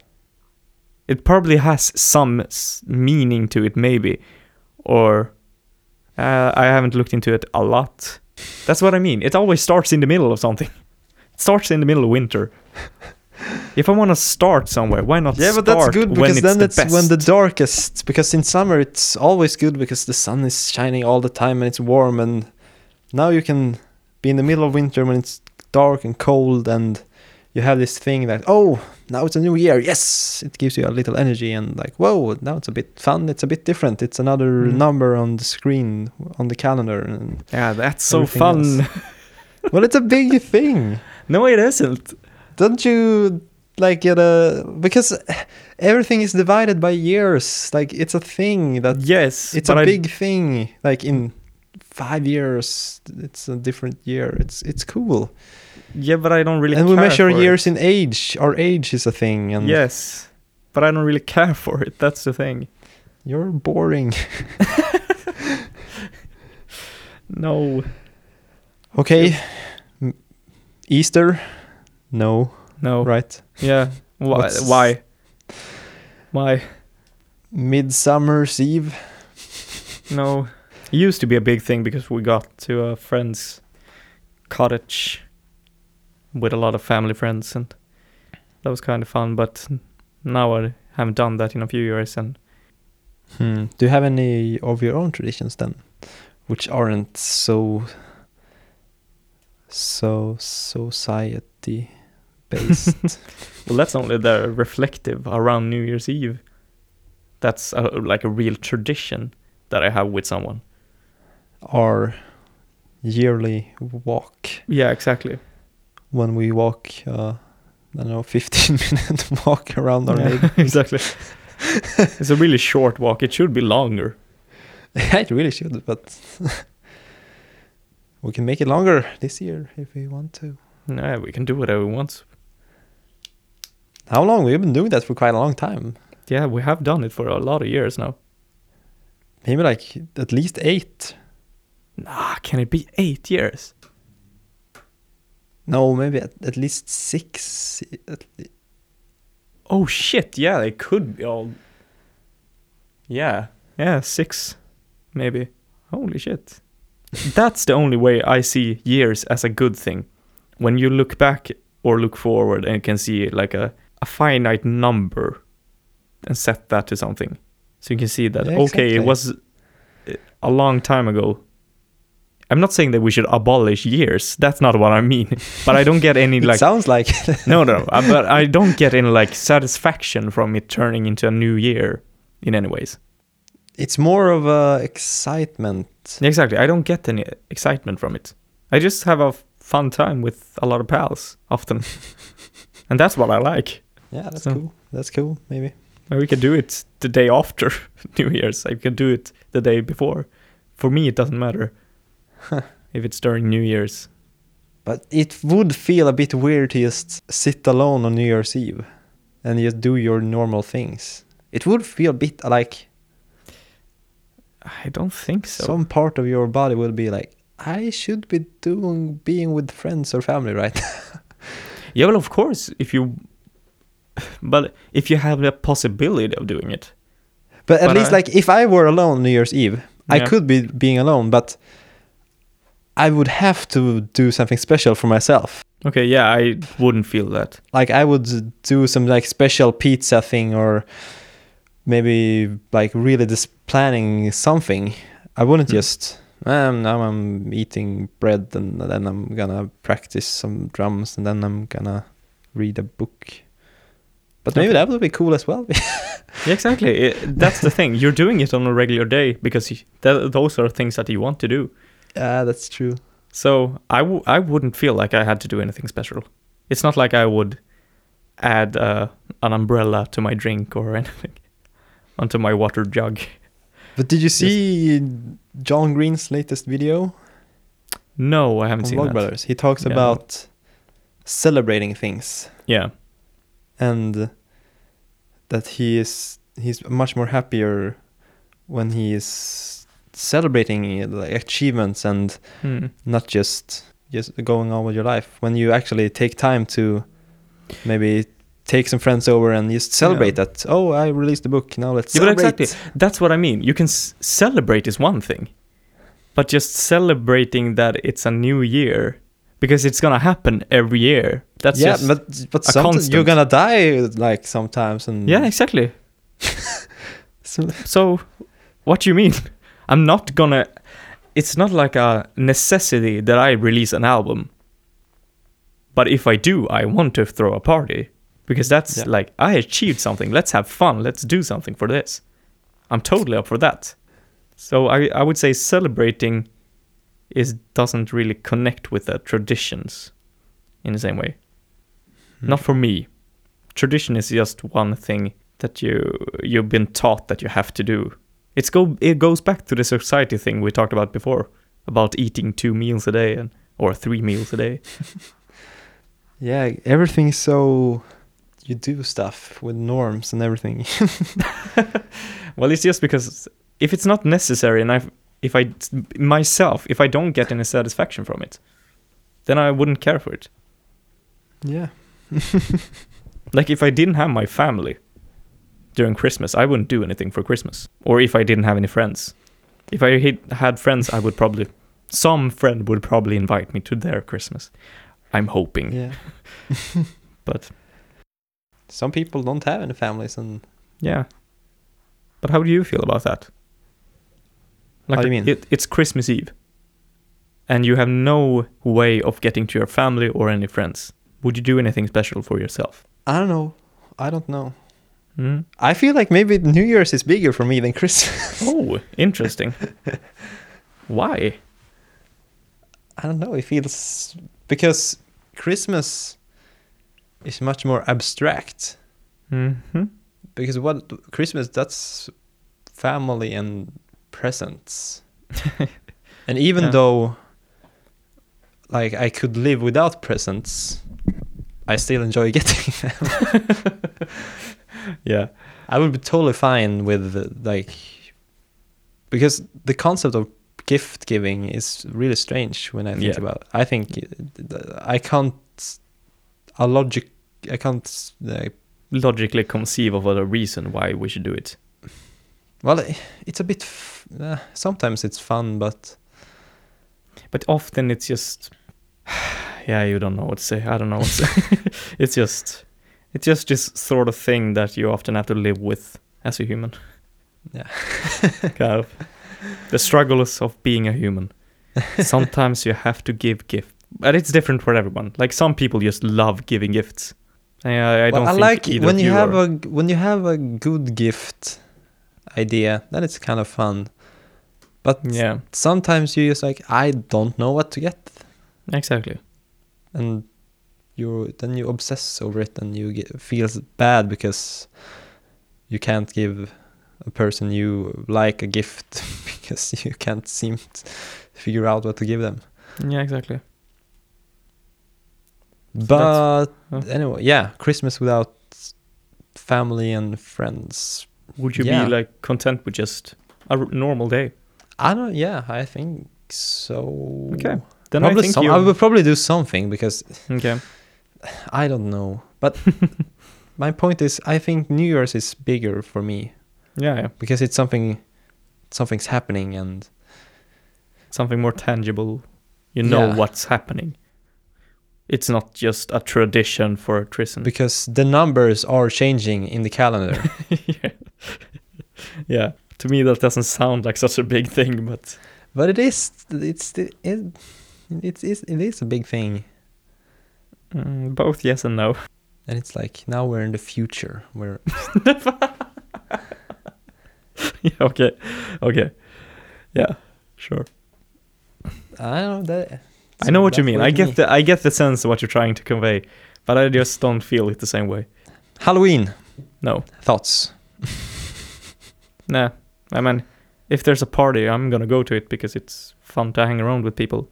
It probably has some meaning to it, maybe. Or uh, I haven't looked into it a lot. That's what I mean. It always starts in the middle of something. It starts in the middle of winter. if I want to start somewhere, why not Yeah, but that's good because it's then the it's when the darkest. Because in summer it's always good because the sun is shining all the time and it's warm. And now you can be in the middle of winter when it's dark and cold and you have this thing that oh now it's a new year. Yes it gives you a little energy and like whoa now it's a bit fun. It's a bit different. It's another Mm. number on the screen on the calendar and yeah, that's so fun. [LAUGHS] well it's a big thing. No, it isn't. don't you like get a because everything is divided by years. Like it's a thing that Yes, it's a I- big thing. Like in five years it's a different year. It's it's cool Yeah, but I don't really. and we measure for it. years in age our age is a thing and Yes, but I don't really care for it. That's the thing. you're boring [LAUGHS] No, okay M- easter no no. right Yeah. [LAUGHS] Why? Why? Why? midsummer's eve No. It used to be a big thing because we got to a friend's cottage with a lot of family friends, and that was kind of fun. But now I haven't done that in a few years, and Hmm. Do you have any of your own traditions then, which aren't so so society based? [LAUGHS] well, that's only the reflective around New Year's Eve. That's a, like a real tradition that I have with someone. Our yearly walk Yeah, exactly. When we walk, uh, I don't know, [LAUGHS] 15 minute walk around our Yeah, neighborhood. [LAUGHS] exactly. it's a really short walk. It should be longer. [LAUGHS] it really should, but we can make it longer this year if we want to. Yeah, we can do whatever we want. How long? We've been doing that for quite a long time. Yeah, we have done it for a lot of years now. Maybe like at least eight. Nah, can it be eight years? No, maybe at, at least six. At le- Oh shit! Yeah, they could be all. Yeah, yeah, six, maybe. Holy shit! That's the only way I see years as a good thing. When you look back or look forward and can see like a, a finite number and set that to something. So you can see that, Yeah, okay, it was eh, a long time ago. I'm not saying that we should abolish years. That's not what I mean. [LAUGHS] But I don't get any it like sounds like [LAUGHS] no, no, uh, but I don't get any like satisfaction from it turning into a new year in any ways. it's more of a excitement. Exactly, I don't get any excitement from it. I just have a fun time with a lot of pals often, [LAUGHS] and that's what I like. Yeah, that's So- cool. That's cool. Maybe. And we could do it the day after New Year's. I could do it the day before. For me, it doesn't matter [LAUGHS] if it's during New Year's. But it would feel a bit weird to just sit alone on New Year's Eve and just do your normal things. It would feel a bit like I don't think so. some part of your body will be like, I should be doing being with friends or family, right? [LAUGHS] Yeah, well, of course, if you, but if you have the possibility of doing it, but at But least I- like if I were alone New Year's Eve, I could be being alone, but I would have to do something special for myself. okay, yeah, I wouldn't feel that. Like I would do some like special pizza thing or maybe like really just planning something. I wouldn't Mm. just um, now I'm eating bread and then I'm gonna practice some drums and then I'm gonna read a book. But maybe Okay. that would be cool as well. [LAUGHS] Yeah, exactly. It, that's the thing. You're doing it on a regular day because you, th- those are things that you want to do. Yeah, that's true. So I w- I wouldn't feel like I had to do anything special. It's not like I would add uh, an umbrella to my drink or [LAUGHS] anything onto my water jug. But did you see John Green's latest video No, I haven't on seen Vlog that. Brothers? He talks Yeah. about celebrating things Yeah. and that he is he's much more happier when he is celebrating like achievements and Hmm. not just just going on with your life when you actually take time to maybe take some friends over and just celebrate that oh i released a book now let's Yeah, celebrate exactly. That's what I mean. You can s- celebrate is one thing, but just celebrating that it's a new year because it's gonna happen every year. That's yeah just but but sometimes you're gonna die like sometimes and yeah, exactly. [LAUGHS] so, So, what do you mean? I'm not gonna. It's not like a necessity that I release an album. But if I do, I want to throw a party because that's Yeah. like I achieved something. Let's have fun. Let's do something for this. I'm totally up for that. So I I would say celebrating is doesn't really connect with the traditions in the same way. Hmm. Not for me. Tradition is just one thing that you you've been taught that you have to do. It's go it goes back to the society thing we talked about before about eating two meals a day and or three meals a day. [LAUGHS] yeah everything is so you do stuff with norms and everything [LAUGHS] [LAUGHS] Well, it's just because if it's not necessary and I if I myself if I don't get any satisfaction from it, then I wouldn't care for it. yeah Like if I didn't have my family during Christmas, I wouldn't do anything for Christmas. Or if I didn't have any friends. If I had- friends, I would probably some friend would probably invite me to their Christmas. I'm hoping. yeah [LAUGHS] But some people don't have any families and yeah. But how do you feel about that? How do you mean? It, it's Christmas Eve. And you have no way of getting to your family or any friends. Would you do anything special for yourself? i don't know i don't know Mm. i feel like maybe new year's is bigger for me than christmas [LAUGHS] Oh, interesting. Why? I don't know. It feels because Christmas is much more abstract. hmm Because what Christmas that's family and presents, [LAUGHS] and even Yeah. though like I could live without presents, I still enjoy [LAUGHS] getting them. [LAUGHS] Yeah. I would be totally fine with like because the concept of gift giving is really strange when I think Yeah. about it. I think I can't a logic I can't uh, Logically conceive of a reason why we should do it. well it's a bit f- uh, sometimes it's fun but But often it's just [SIGHS] yeah, you don't know what to say. I don't know what to say. [LAUGHS] it's just it's just this sort of thing that you often have to live with as a human. Yeah. [LAUGHS] kind of. The struggles of being a human. [LAUGHS] Sometimes you have to give gifts, But it's different for everyone. Like some people just love giving gifts. I, I don't I think like when of you have are. a when you have a good gift idea then it's kind of fun but Yeah, sometimes you just like I don't know what to get exactly. and you then you obsess over it and you get feels bad because you can't give a person you like a gift [LAUGHS] because you can't seem to figure out what to give them. Yeah, exactly. So But uh. anyway, yeah, Christmas without family and friends. Would you Yeah. be like content with just a r- normal day? I don't. Yeah, I think so. Okay. Then probably I think some. I would probably do something because okay. I don't know. But [LAUGHS] my point is, I think New Year's is bigger for me Yeah, yeah. because it's something, something's happening, and Something more tangible. You know Yeah. what's happening. It's not just a tradition for a Tristan. because the numbers are changing in the calendar. [LAUGHS] yeah. yeah. To me, that doesn't sound like such a big thing, but but it is. It's it, it, it's it's it is a big thing, mm, both yes and no. [LAUGHS] and it's like now we're in the future. Where [LAUGHS] yeah, okay. Okay. Yeah, sure. I don't know that. I know what you mean. I get the I get the sense of what you're trying to convey, but I just don't feel it the same way. Halloween No. thoughts. Nah. I mean, if there's a party, I'm gonna go to it because it's fun to hang around with people,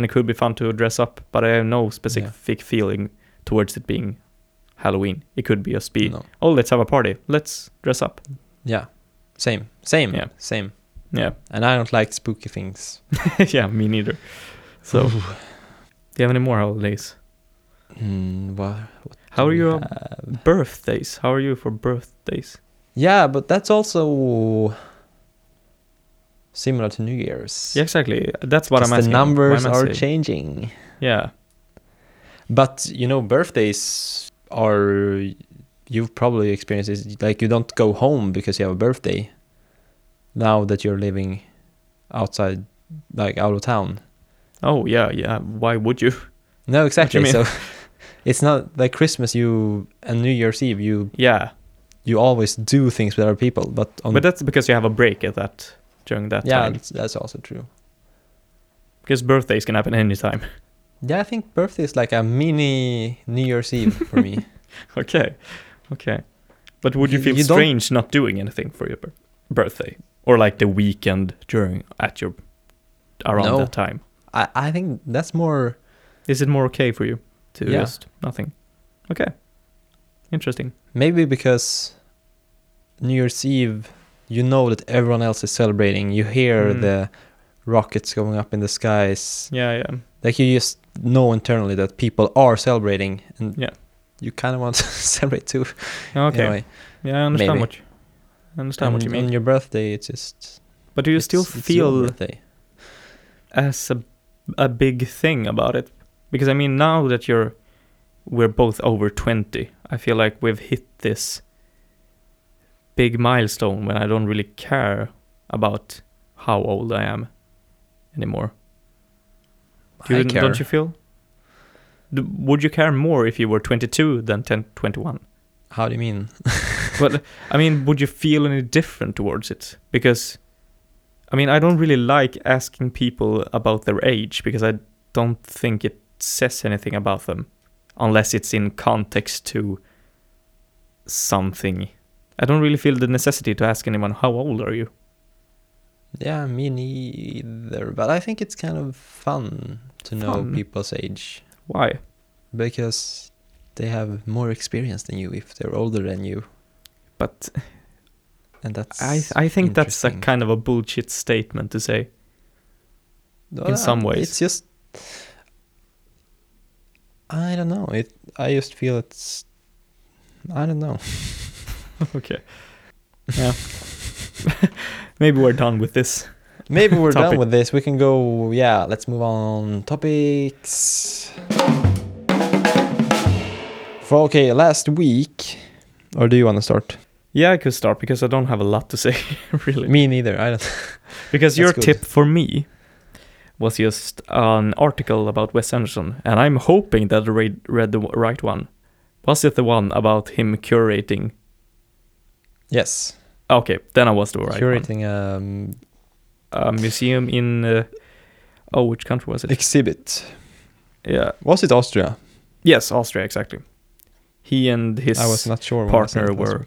and it could be fun to dress up. But I have no specific feeling towards it being Halloween. It could be a speed. No. Oh, let's have a party. Let's dress up. Yeah, same, same, Yeah. same. Yeah. And I don't like spooky things. [LAUGHS] yeah, me neither. So, do you have any more holidays? Hmm, what, what How are your have? birthdays? How are you for birthdays? Yeah, but that's also similar to New Year's. Yeah, exactly. That's what I'm asking. The numbers are changing. Yeah. But you know, birthdays are you've probably experienced this. Like you don't go home because you have a birthday. Now that you're living outside, like out of town. Oh yeah, yeah. Why would you? No, exactly. mean? So [LAUGHS] it's not like Christmas. You and New Year's Eve. You Yeah, you always do things with other people. But on but that's because you have a break at that during that yeah, time. that's, that's also true. Because birthdays can happen anytime. [LAUGHS] Yeah, I think birthday is like a mini New Year's Eve for me. [LAUGHS] okay, okay. But would you You- feel you don't- strange not doing anything for your bir- birthday, or like the weekend during at your around No. that time? I I think that's more. Is it more okay for you to Yeah. just nothing? Okay, interesting. Maybe because New Year's Eve, you know that everyone else is celebrating. You hear Mm. the rockets going up in the skies. Yeah, yeah. Like you just know internally that people are celebrating, and Yeah. you kind of want to [LAUGHS] celebrate too. Okay. In a way. Yeah, I understand Maybe. what you, I understand what you mean. On your birthday, it's just. But do you still feel as a a big thing about it? Because I mean, now that you're we're both over twenty, I feel like we've hit this big milestone when I don't really care about how old I am anymore. Do you. Don't you feel? D- would you care more if you were 22 than 10, 21? How do you mean? [LAUGHS] but I mean, would you feel any different towards it? Because, I mean, I don't really like asking people about their age because I don't think it says anything about them, unless it's in context to something. I don't really feel the necessity to ask anyone, "How old are you?" Yeah, me neither. But I think it's kind of fun to know people's age Why? because they have more experience than you if they're older than you, But and that's. I I think that's a kind of a bullshit statement to say. in some ways. It's just. I don't know. It. I just feel it's. I don't know. [LAUGHS] [LAUGHS] okay. Yeah. [LAUGHS] Maybe we're done with this. Maybe we're done with this. We can go. Yeah, let's move on. Topics. For okay, last week, or do you want to start? Yeah, I could start because I don't have a lot to say, [LAUGHS] really. Me neither. I don't. Because your good. tip for me was just an article about Wes Anderson, and I'm hoping that I read, read the right one. Was it the one about him curating? Yes. Okay, then I was the right Curating um. A museum in. Uh, oh, which country was it? exhibit. Yeah, Was it Austria? Yes, Austria, exactly. He and his I was not sure. partner sent it last were-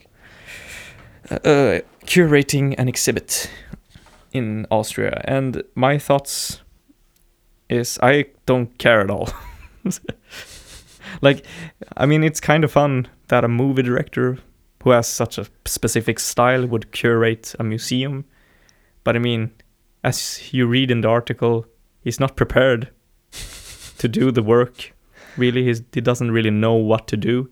uh, curating an exhibit in Austria, and my thoughts is I don't care at all. [LAUGHS] like, I mean, it's kind of fun that a movie director who has such a specific style would curate a museum, but I mean, as you read in the article, he's not prepared [LAUGHS] to do the work. Really, he's, he doesn't really know what to do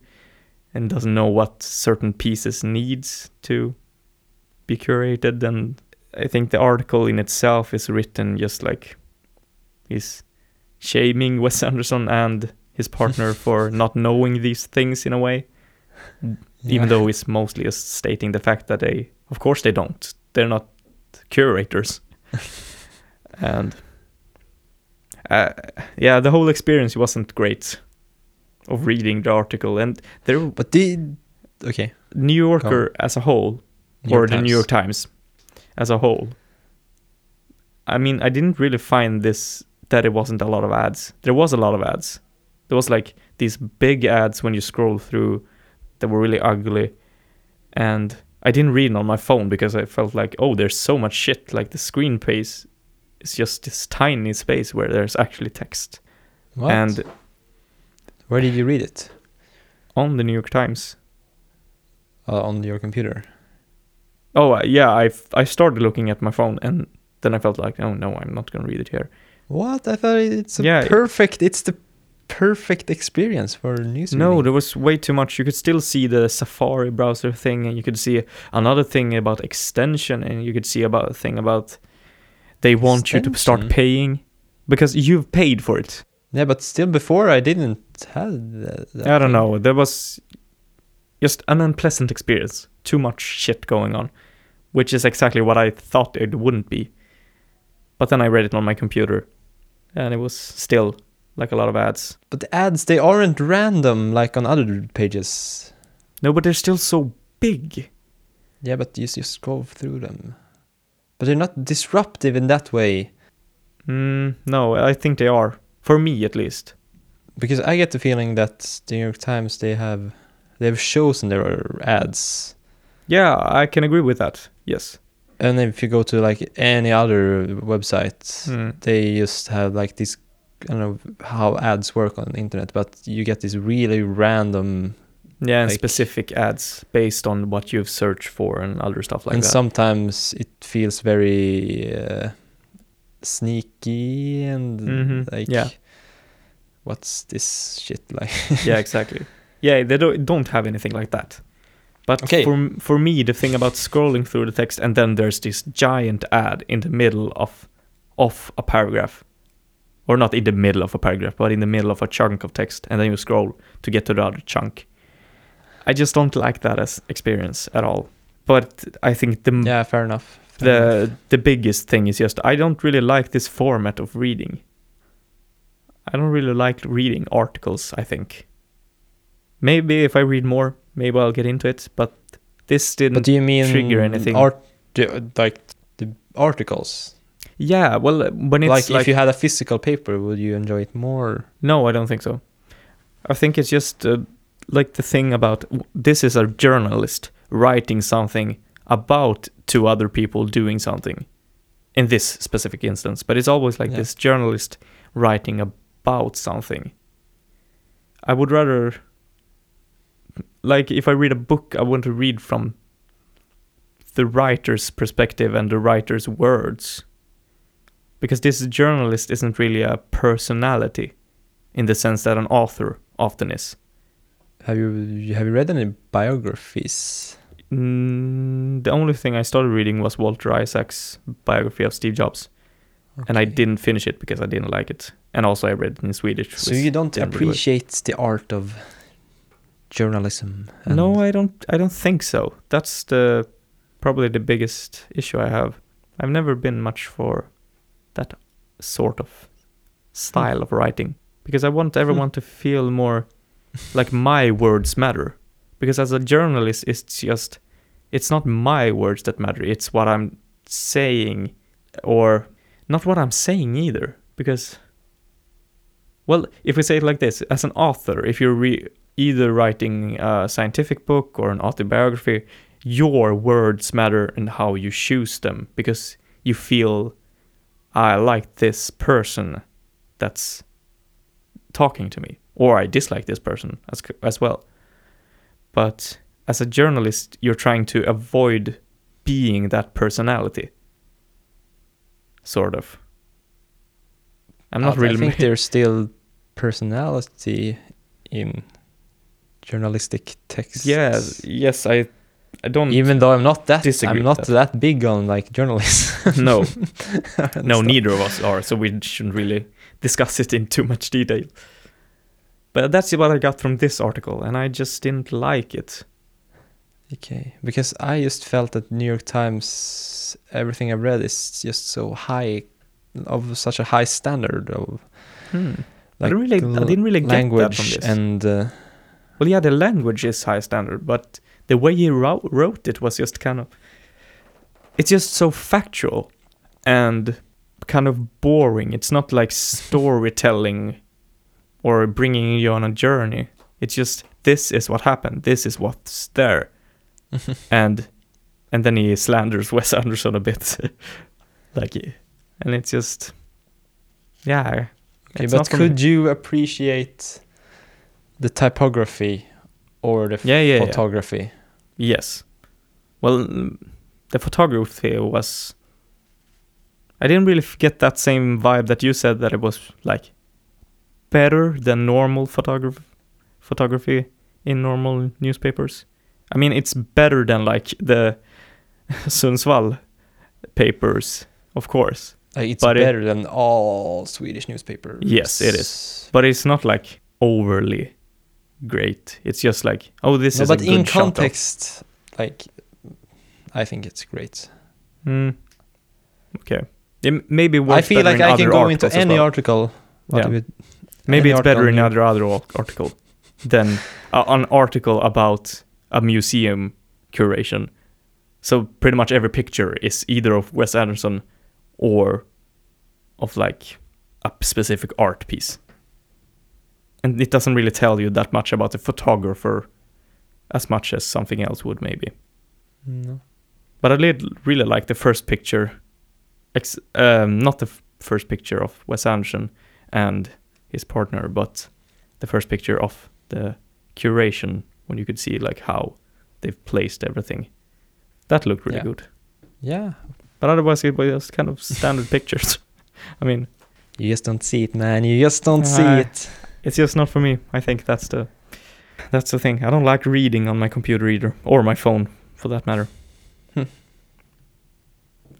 and doesn't know what certain pieces needs to be curated. And i think the article in itself is written just like he's shaming wes anderson and his partner [LAUGHS] for not knowing these things in a way even though it's mostly just stating the fact that they of course they don't they're not curators [LAUGHS] and uh, yeah the whole experience wasn't great of reading the article and there But did okay. New Yorker as a whole, New or York the New York Times as a whole. I mean, I didn't really find this that it wasn't a lot of ads. There was a lot of ads. There was like these big ads when you scroll through that were really ugly, and I didn't read it on my phone because I felt like, oh, there's so much shit. Like the screen space is just this tiny space where there's actually text. What? And where did you read it? on the New York Times, Uh, on your computer. Oh uh, yeah, I I started looking at my phone and then I felt like, oh no, I'm not gonna read it here. What? I thought it's a Yeah, perfect. It's the perfect experience for news. No, there was way too much. You could still see the Safari browser thing, and you could see another thing about extension, and you could see about a thing about they want you to start paying because you've paid for it. Yeah, but still, before I didn't have that. that I don't thing. know. There was just an unpleasant experience. Too much shit going on, which is exactly what I thought it wouldn't be. But then I read it on my computer, and it was still like a lot of ads. But the ads, they aren't random like on other pages. No, but they're still so big. Yeah, but you just scroll through them. But they're not disruptive in that way. Mm, no, I think they are. For me, at least. Because I get the feeling that the New York Times, they have they have chosen their ads. Yeah, I can agree with that. Yes. And if you go to like any other website, Mm. they just have like this I don't know how ads work on the internet, but you get these really random Yeah, and Like- specific ads based on what you've searched for and other stuff like and that. And sometimes it feels very uh, sneaky and Mhm, like yeah. what's this shit like [LAUGHS] yeah, exactly. Yeah, they don't don't have anything like that. But Okay. for for me, the thing about scrolling through the text and then there's this giant ad in the middle of of a paragraph, or not in the middle of a paragraph, but in the middle of a chunk of text, and then you scroll to get to the other chunk. I just don't like that as experience at all. But I think the yeah fair enough Fair enough. the the biggest thing is just I don't really like this format of reading. I don't really like reading articles, I think. Maybe if I read more, maybe I'll get into it, but this didn't but do you mean trigger anything. art the- like the articles Yeah, well when it's like, like, if you had a physical paper would you enjoy it more No, I don't think so. I think it's just uh, like the thing about this is a journalist writing something about two other people doing something in this specific instance, but it's always like Yeah. this journalist writing about something. I would rather like if I read a book, I want to read from the writer's perspective and the writer's words. Because this journalist isn't really a personality in the sense that an author often is. have you have you read any biographies Mm, the only thing I started reading was Walter Isaacson's biography of Steve Jobs, and I didn't finish it because I didn't like it. And also, I read it in Swedish. so you don't appreciate the art of journalism No, I don't. I don't think so. That's the probably the biggest issue I have. I've never been much for that sort of style of writing because I want everyone hmm. to feel more like my words matter. Because as a journalist, it's just it's not my words that matter. It's what I'm saying, or not what I'm saying either. Because Well, if we say it like this, as an author, if you're re- either writing a scientific book or an autobiography, your words matter and how you choose them because you feel I like this person that's talking to me or I dislike this person as as well. But as a journalist, you're trying to avoid being that personality. Sort of. I'm not really I think there's still personality in journalistic text. Yeah, yes, I I don't Even though I'm not that, disagree I'm not that. that. big on like journalism. [LAUGHS] no, [LAUGHS] no, neither of us are, so we shouldn't really discuss it in too much detail. But that's what I got from this article, and I just didn't like it. Okay, because I just felt that New York Times, everything I've read is just so high, of such a high standard of Hmm. I like didn't really, I didn't really get that from this. and uh, well, yeah, the language is high standard, but the way he wrote, wrote it was just kind of. It's just so factual, and kind of boring. It's not like storytelling, or bringing you on a journey. It's just this is what happened. This is what's there. [LAUGHS] and and then he slanders [LAUGHS] Wes Anderson a bit, [LAUGHS] like, and it's just, yeah. Okay, but not for me. could you appreciate the typography or the Yeah, yeah, yeah. Yes. Well, the photography was. I didn't really get that same vibe that you said that it was like better than normal photography photography in normal newspapers. I mean, it's better than like the [LAUGHS] Sundsvall papers, of course. Uh, it's But it- better than all Swedish newspapers. Yes, it is. But it's not like overly great. It's just like, oh, this No, is but a good in context, like I think it's great. Mm. Okay. Yeah, maybe I feel like I can go into any well. article. What Yeah. with Maybe it's better in another other al- article than uh, an article about a museum curation. So pretty much every picture is either of Wes Anderson or of like a specific art piece. And it doesn't really tell you that much about the photographer as much as something else would maybe. No. But I did really like the first picture, ex- um, not the f- first picture of Wes Anderson and his partner, but the first picture of the curation when you could see like how they've placed everything. That looked really Yeah. good. Yeah, But otherwise, it was just kind of standard pictures. [LAUGHS] I mean, you just don't see it, man. You just don't see Uh, it. It's just not for me. I think that's the that's the thing. I don't like reading on my computer either, or my phone, for that matter. Hmm.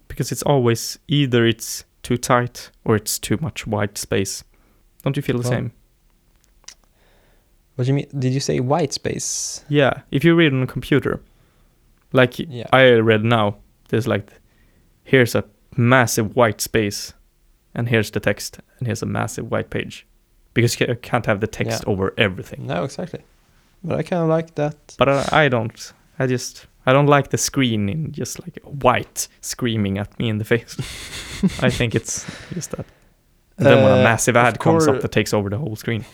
Because it's always either it's too tight or it's too much white space. Don't you feel the Well, same? What do you mean? Did you say white space? Yeah. If you read on a computer, like Yeah. I read now, there's like, here's a massive white space, and here's the text, and here's a massive white page, because you can't have the text over everything. No, exactly. But I kind of like that. But I, I don't. I just I don't like the screen in just like white screaming at me in the face. [LAUGHS] I think it's just that. And then when a Uh, massive ad comes up that takes over the whole screen.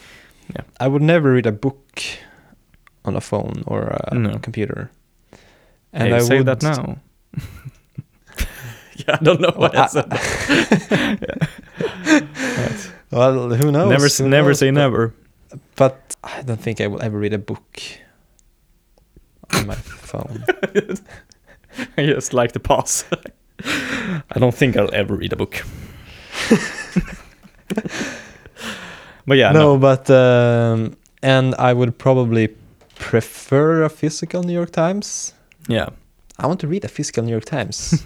Yeah. I would never read a book on a phone or a No. computer. And I say that now. [LAUGHS] yeah, I don't know [LAUGHS] what I Well, said. Right. Well, who knows? Never, Who never knows? say But- never. But I don't think I will ever read a book on my phone. [LAUGHS] I just like to pause. [LAUGHS] I don't think I'll ever read a book. [LAUGHS] but yeah, no, no. but um, and I would probably prefer a physical New York Times. Yeah. I want to read a physical New York Times.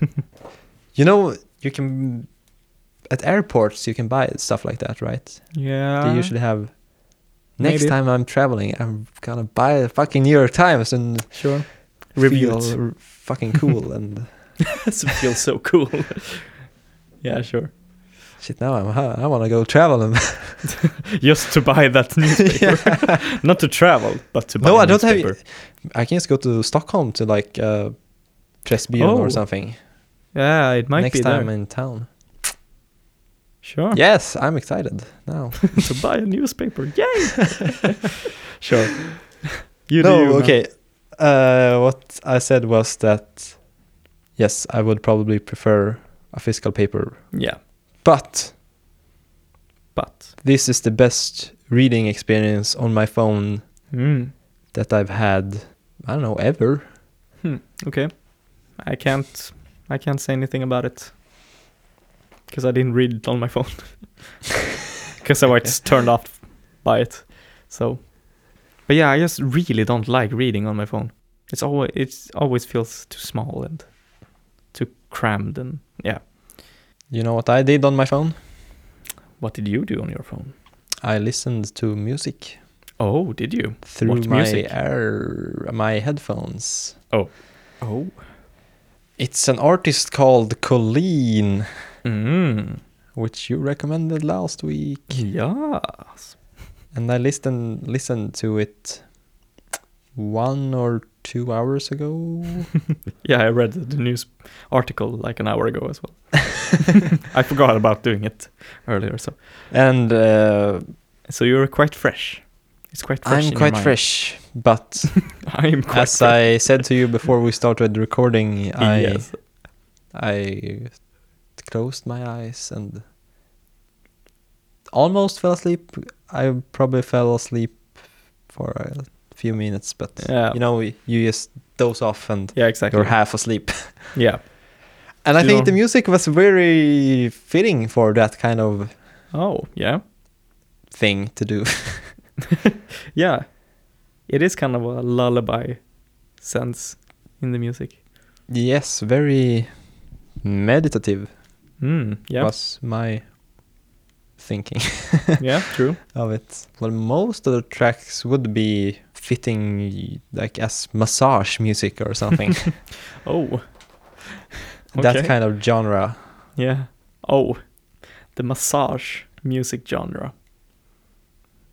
you know, you can at airports you can buy stuff like that, right? Yeah. they usually have. Next maybe. time I'm traveling, I'm gonna buy a fucking New York Times and Sure. It. r- fucking cool and [LAUGHS] [LAUGHS] feel so cool. yeah, sure. shit. Now I'm I want to go travel and [LAUGHS] Just to buy that newspaper. Not to travel, but to buy no, I don't have. I can just go to Stockholm to like uh, Pressbyrån Oh, or something Yeah, it might next be next time there. in town. Sure. Yes, I'm excited now. [LAUGHS] to buy a newspaper. Yay! [LAUGHS] sure. You no, do. you, okay. Uh, what I said was that yes, I would probably prefer a physical paper, Yeah, but but this is the best reading experience on my phone mm, that I've had. I don't know ever. okay. I can't. I can't say anything about it because I didn't read it on my phone [LAUGHS] [LAUGHS] because I was turned off by it. So, but yeah, I just really don't like reading on my phone. It's always it's always feels too small and too crammed and yeah. You know what I did on my phone? What did you do on your phone? I listened to music Oh, did you? through What my music? air, my headphones. Oh. Oh. It's an artist called Colleen, Mm. which you recommended last week, Yes. and I listened listened to it one or two hours ago. [LAUGHS] Yeah, I read the news article like an hour ago as well. [LAUGHS] I forgot about doing it earlier, so and uh, so you're quite fresh. It's quite fresh. I'm quite fresh, but [LAUGHS] I'm quite as fresh. I said to you before we started recording, I yes. I closed my eyes and almost fell asleep. I probably fell asleep for a few minutes, but Yeah. you know, you just doze off and Yeah, exactly. you're half asleep. [LAUGHS] yeah. And I You think the music was very fitting for that kind of Oh, yeah. thing to do. [LAUGHS] Yeah. It is kind of a lullaby sense in the music. yes, very meditative Mm, yeah. was my thinking [LAUGHS] yeah, true. [LAUGHS] of it. Well, most of the tracks would be fitting like as massage music or something. [LAUGHS] Oh. that Okay. kind of genre. Yeah. Oh, the massage music genre.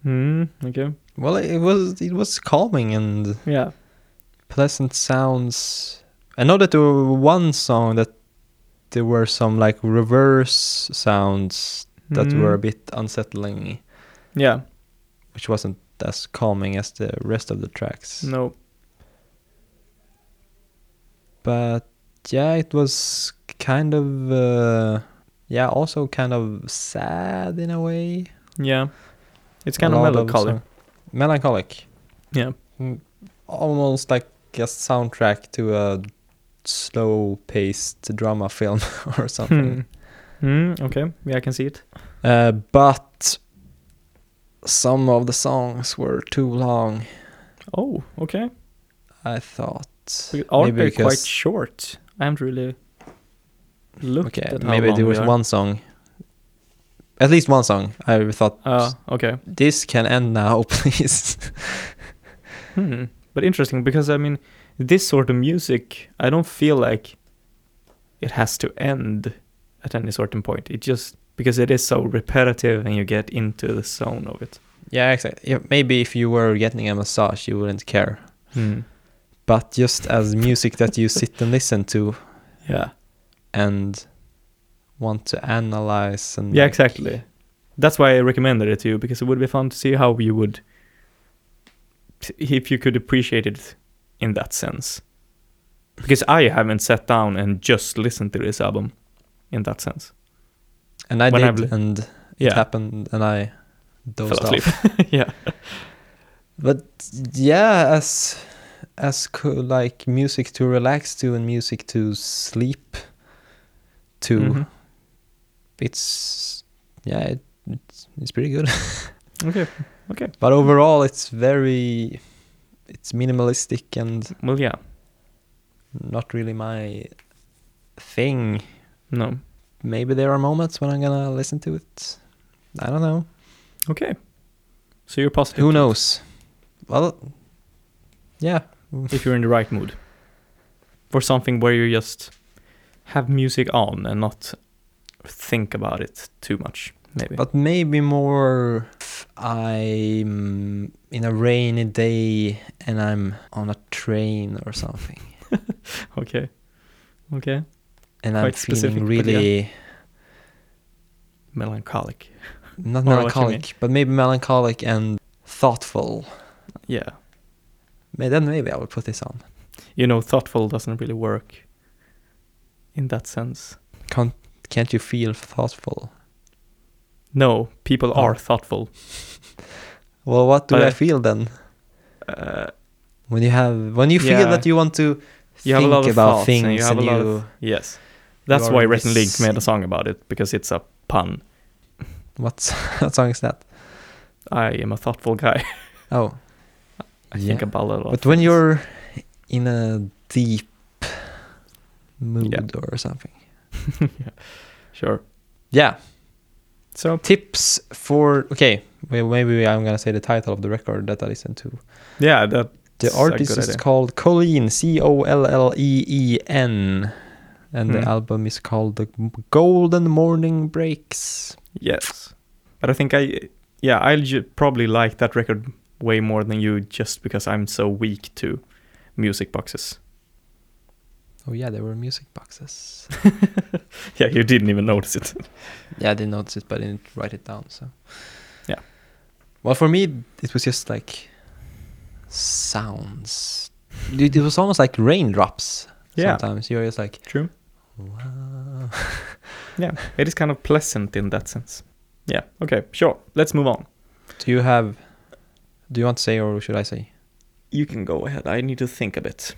Hmm. Okay. Well, it was it was calming and Yeah. pleasant sounds. I know that there were one song that there were some like reverse sounds that Mm. were a bit unsettling, Yeah. which wasn't as calming as the rest of the tracks. No. But yeah, it was kind of uh, yeah, also kind of sad in a way. Yeah. It's A kind of lot melancholy. melancholic. yeah. almost like a soundtrack to a slow-paced drama film [LAUGHS] or something. Hmm. Hmm. Okay. Yeah, I can see it. Uh, but some of the songs were too long. Oh. Okay. I thought. Because Aren't Maybe they quite short? I haven't really looked Okay, at how maybe there was one song. At least one song. I thought Ah. okay. this can end now, [LAUGHS] please. Hmm. But interesting because I mean, this sort of music, I don't feel like it has to end at any certain point. It just because it is so repetitive and you get into the zone of it. yeah, exactly. Yeah, maybe if you were getting a massage, you wouldn't care. Hmm. But just as music that you sit and listen to Yeah. and want to analyze and Yeah, like- exactly. That's why I recommended it to you because it would be fun to see how you would, if you could appreciate it in that sense. Because I haven't sat down and just listened to this album in that sense. And I when did, li- and it Yeah. happened, and I dozed off. [LAUGHS] yeah. But yeah, as as co- like music to relax to and music to sleep to, Mhm. it's yeah, it, it's it's pretty good. [LAUGHS] Okay. Okay. but overall, it's very it's minimalistic and Well, yeah. not really my thing. No. Maybe there are moments when I'm gonna listen to it. I don't know. Okay. So you're positive. Who knows? Well, yeah. [LAUGHS] If you're in the right mood. For something where you just have music on and not think about it too much, maybe. But maybe more if I'm in a rainy day and I'm on a train or something. [LAUGHS] okay. Okay. And I'm Quite specific, feeling but yeah. really melancholic. Not Or melancholic, but maybe melancholic and thoughtful. Yeah. May- Then maybe I will put this on. You know, thoughtful doesn't really work in that sense. Can't can't you feel thoughtful? No, people Oh. are thoughtful. [LAUGHS] Well, what do But I feel then? Uh, When you have when you feel Yeah. that you want to you have a think lot of about thoughts things and you have a lot you of yes. That's why Rhett Link made a song about it because it's a pun. [LAUGHS] what [LAUGHS] what song is that? I am a thoughtful guy. Oh, I think Yeah. about a lot. but when you're in a deep mood or something. yeah. sure. Yeah, So tips for okay. Well, maybe I'm gonna say the title of the record that I listened to. yeah, that The artist is called Colleen, C O L L E E N, and the Hmm. album is called The Golden Morning Breaks. yes. But I think I yeah I'll probably like that record way more than you just because I'm so weak to music boxes. Oh yeah, there were music boxes. [LAUGHS] Yeah, you didn't even notice it. [LAUGHS] yeah, I didn't notice it, but I didn't write it down. So Yeah. Well, for me, it was just like sounds. It, it was almost like raindrops. Yeah. Sometimes you're just like, True. wow. Yeah, it is kind of pleasant in that sense. Yeah. Okay. Sure. Let's move on. Do you have? Do you want to say or should I say? You can go ahead. I need to think a bit.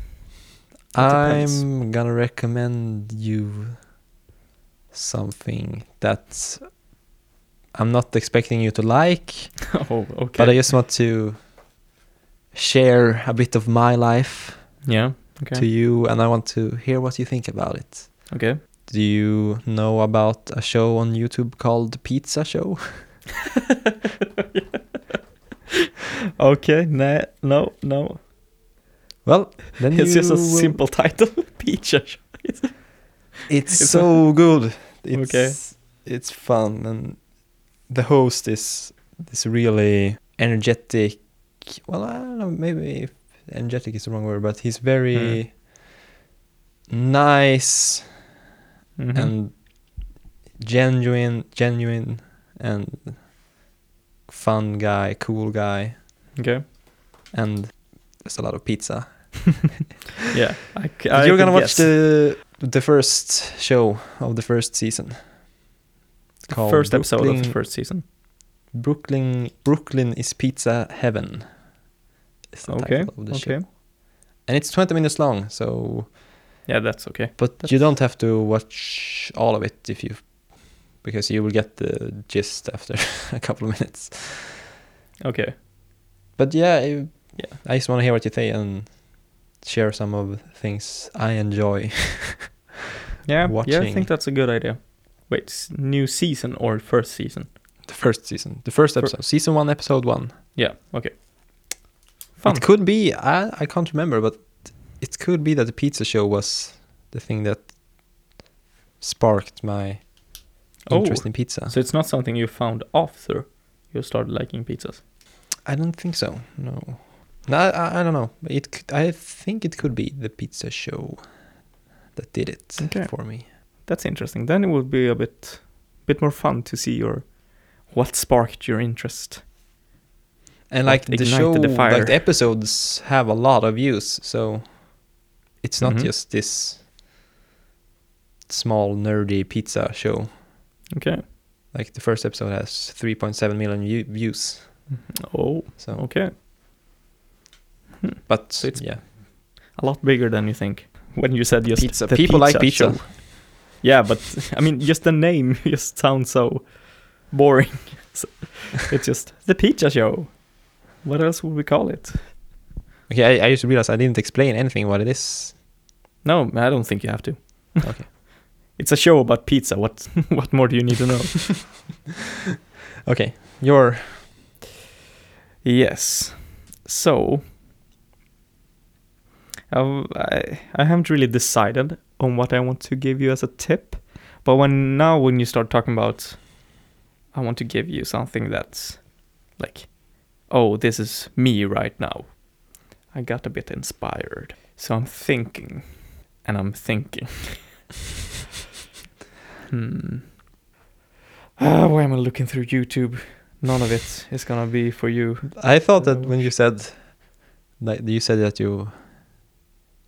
I'm gonna recommend you something that I'm not expecting you to like, [LAUGHS] oh, okay. but I just want to share a bit of my life yeah. Okay. to you, and I want to hear what you think about it. Okay. Do you know about a show on YouTube called Pizza Show? [LAUGHS] [LAUGHS] Okay. No. No. No. Well, then It's just a simple title. [LAUGHS] Pizza. Show. It's, It's so good. It's, Okay. It's fun, and the host is this really energetic. Well, I don't know. Maybe if energetic is the wrong word, but he's very nice Mhm. and genuine, genuine, and fun guy, cool guy, okay. and there's a lot of pizza. [LAUGHS] Yeah. I, I you're gonna watch guess. the the first show of the first season. It's first episode of the first season. Brooklyn Brooklyn is pizza heaven. Is the Okay. title of the show. Okay. And it's 20 minutes long, so Yeah, that's okay. but That's- you don't have to watch all of it if you because you will get the gist after [LAUGHS] a couple of minutes. Okay. But yeah, I- Yeah. I just want to hear what you say and share some of the things I enjoy. [LAUGHS] Yeah. Yeah, I think that's a good idea. Wait, new season or first season? the first season, the first Fir- episode, season 1 episode 1. Yeah. Okay. Fun. It could be I I can't remember, but it could be that the pizza show was the thing that sparked my Oh, interest in pizza. So it's not something you found after you started liking pizzas. I don't think so. No, no, I, I don't know. It could, I think it could be the pizza show that did it Okay. for me. That's interesting. Then it would be a bit, bit more fun to see your, what sparked your interest. And like the show, the like the episodes have a lot of views, so it's not Mhm. just this small nerdy pizza show. Okay. Like the first episode has 3.7 million views. Oh, So, okay. But So it's yeah, A lot bigger than you think. When you said just pizza. the People like pizza. Yeah, but [LAUGHS] I mean, just the name [LAUGHS] just sounds so boring. [LAUGHS] So it's just the pizza show. What else would we call it? Okay, I, I used to realize I didn't explain anything what it is. No, I don't think you have to. Okay. It's a show about pizza. What what more do you need to know? Okay, your yes. So I I haven't really decided on what I want to give you as a tip, but when now when you start talking about, I want to give you something that's like, oh, this is me right now. I got a bit inspired, so I'm thinking, and I'm thinking. [LAUGHS] hmm. Ah, why am I looking through YouTube? None of it is gonna be for you. I thought that when you said that you said that you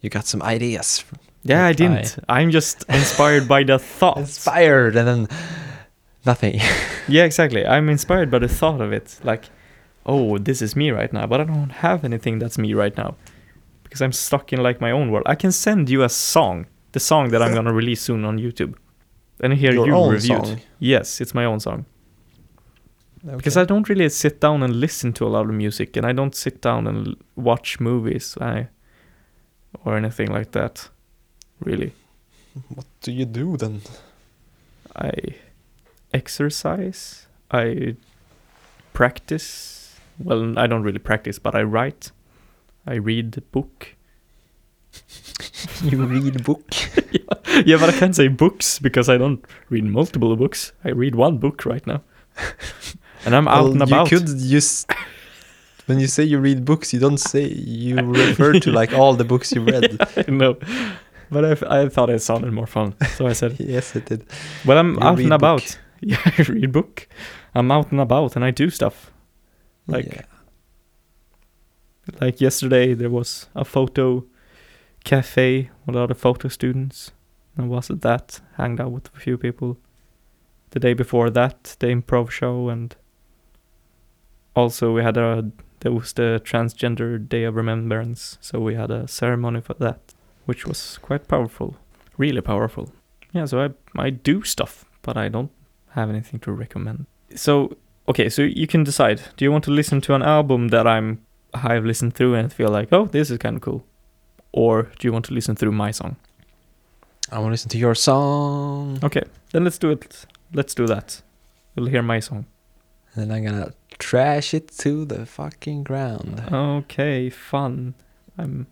you got some ideas, Yeah, I didn't. [LAUGHS] I'm just inspired by the thought. inspired, and then nothing. [LAUGHS] Yeah, exactly. I'm inspired by the thought of it. Like, oh, this is me right now, but I don't have anything that's me right now because I'm stuck in like my own world. I can send you a song, the song that I'm [LAUGHS] gonna release soon on YouTube, and hear Your you review it. Yes, it's my own song because I don't really sit down and listen to a lot of music, and I don't sit down and l- watch movies, I, or anything like that. Really, [LAUGHS] what do you do then? I exercise. I practice. Well, I don't really practice, but I write. I read a book. [LAUGHS] you read book. [LAUGHS] yeah, but I can't say books because I don't read multiple books. I read one book right now. and I'm out Well, and about. You could use when you say you read books, you don't say you [LAUGHS] refer to like all the books you [LAUGHS] read. I know. But I thought it sounded more fun. So I said, [LAUGHS] yes, it did. well, I'm You out and book. about. Yeah, I read book. I'm out and about and I do stuff. Like, Yeah. Like yesterday, there was a photo cafe with a lot of photo students. I was at that, hanged out with a few people. The day before that, the improv show, and also we had a there was the transgender day of remembrance, so we had a ceremony for that, which was quite powerful, really powerful. Yeah, so I I do stuff, but I don't have anything to recommend. So okay, so you can decide. Do you want to listen to an album that I'm I've listened through and feel like, oh, this is kind of cool, or do you want to listen through my song? I want to listen to your song. Okay, then let's do it. Let's do that. You'll hear my song. And then I'm gonna trash it to the fucking ground. Okay, fun. I'm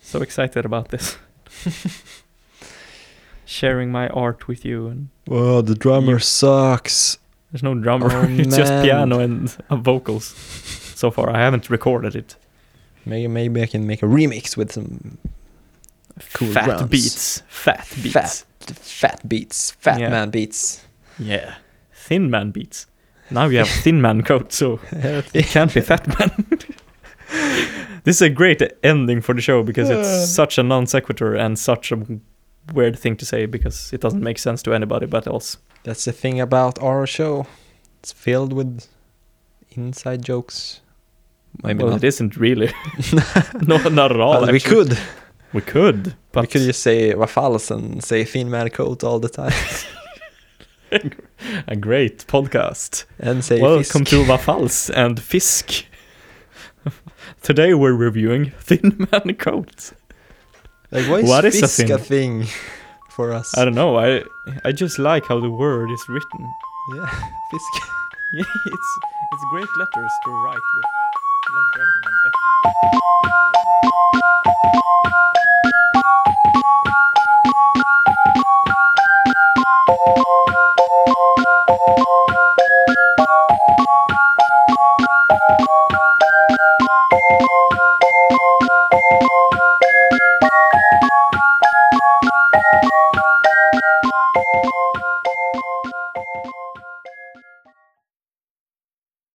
so excited about this. [LAUGHS] Sharing my art with you, and Well, the drummer You- sucks. there's no drummer. Oh, [LAUGHS] it's just piano and uh, vocals. So far, I haven't recorded it. Maybe maybe I can make a remix with some Cool fat drums. beats. Fat beats. fat fat beats, fat Yeah. man beats. Yeah. Thin man beats. Now you have thin man coat, so [LAUGHS] it can't be fat man. this is a great ending for the show because it's such a non sequitur and such a weird thing to say because it doesn't make sense to anybody but us. That's the thing about our show. It's filled with inside jokes. Maybe well, not. it isn't really. [LAUGHS] [LAUGHS] no, not at all. We could. We could, but we could just say Wafals and say thin man coat all the time. A great podcast. and say Welcome fisk. to Vafals and Fisk. [LAUGHS] Today we're reviewing Thin Man Coat. Like why is What is a fisk thing? a thing for us? I don't know. I I just like how the word is written. Yeah, [LAUGHS] fisk. [LAUGHS] Yeah, it's it's great letters to write with.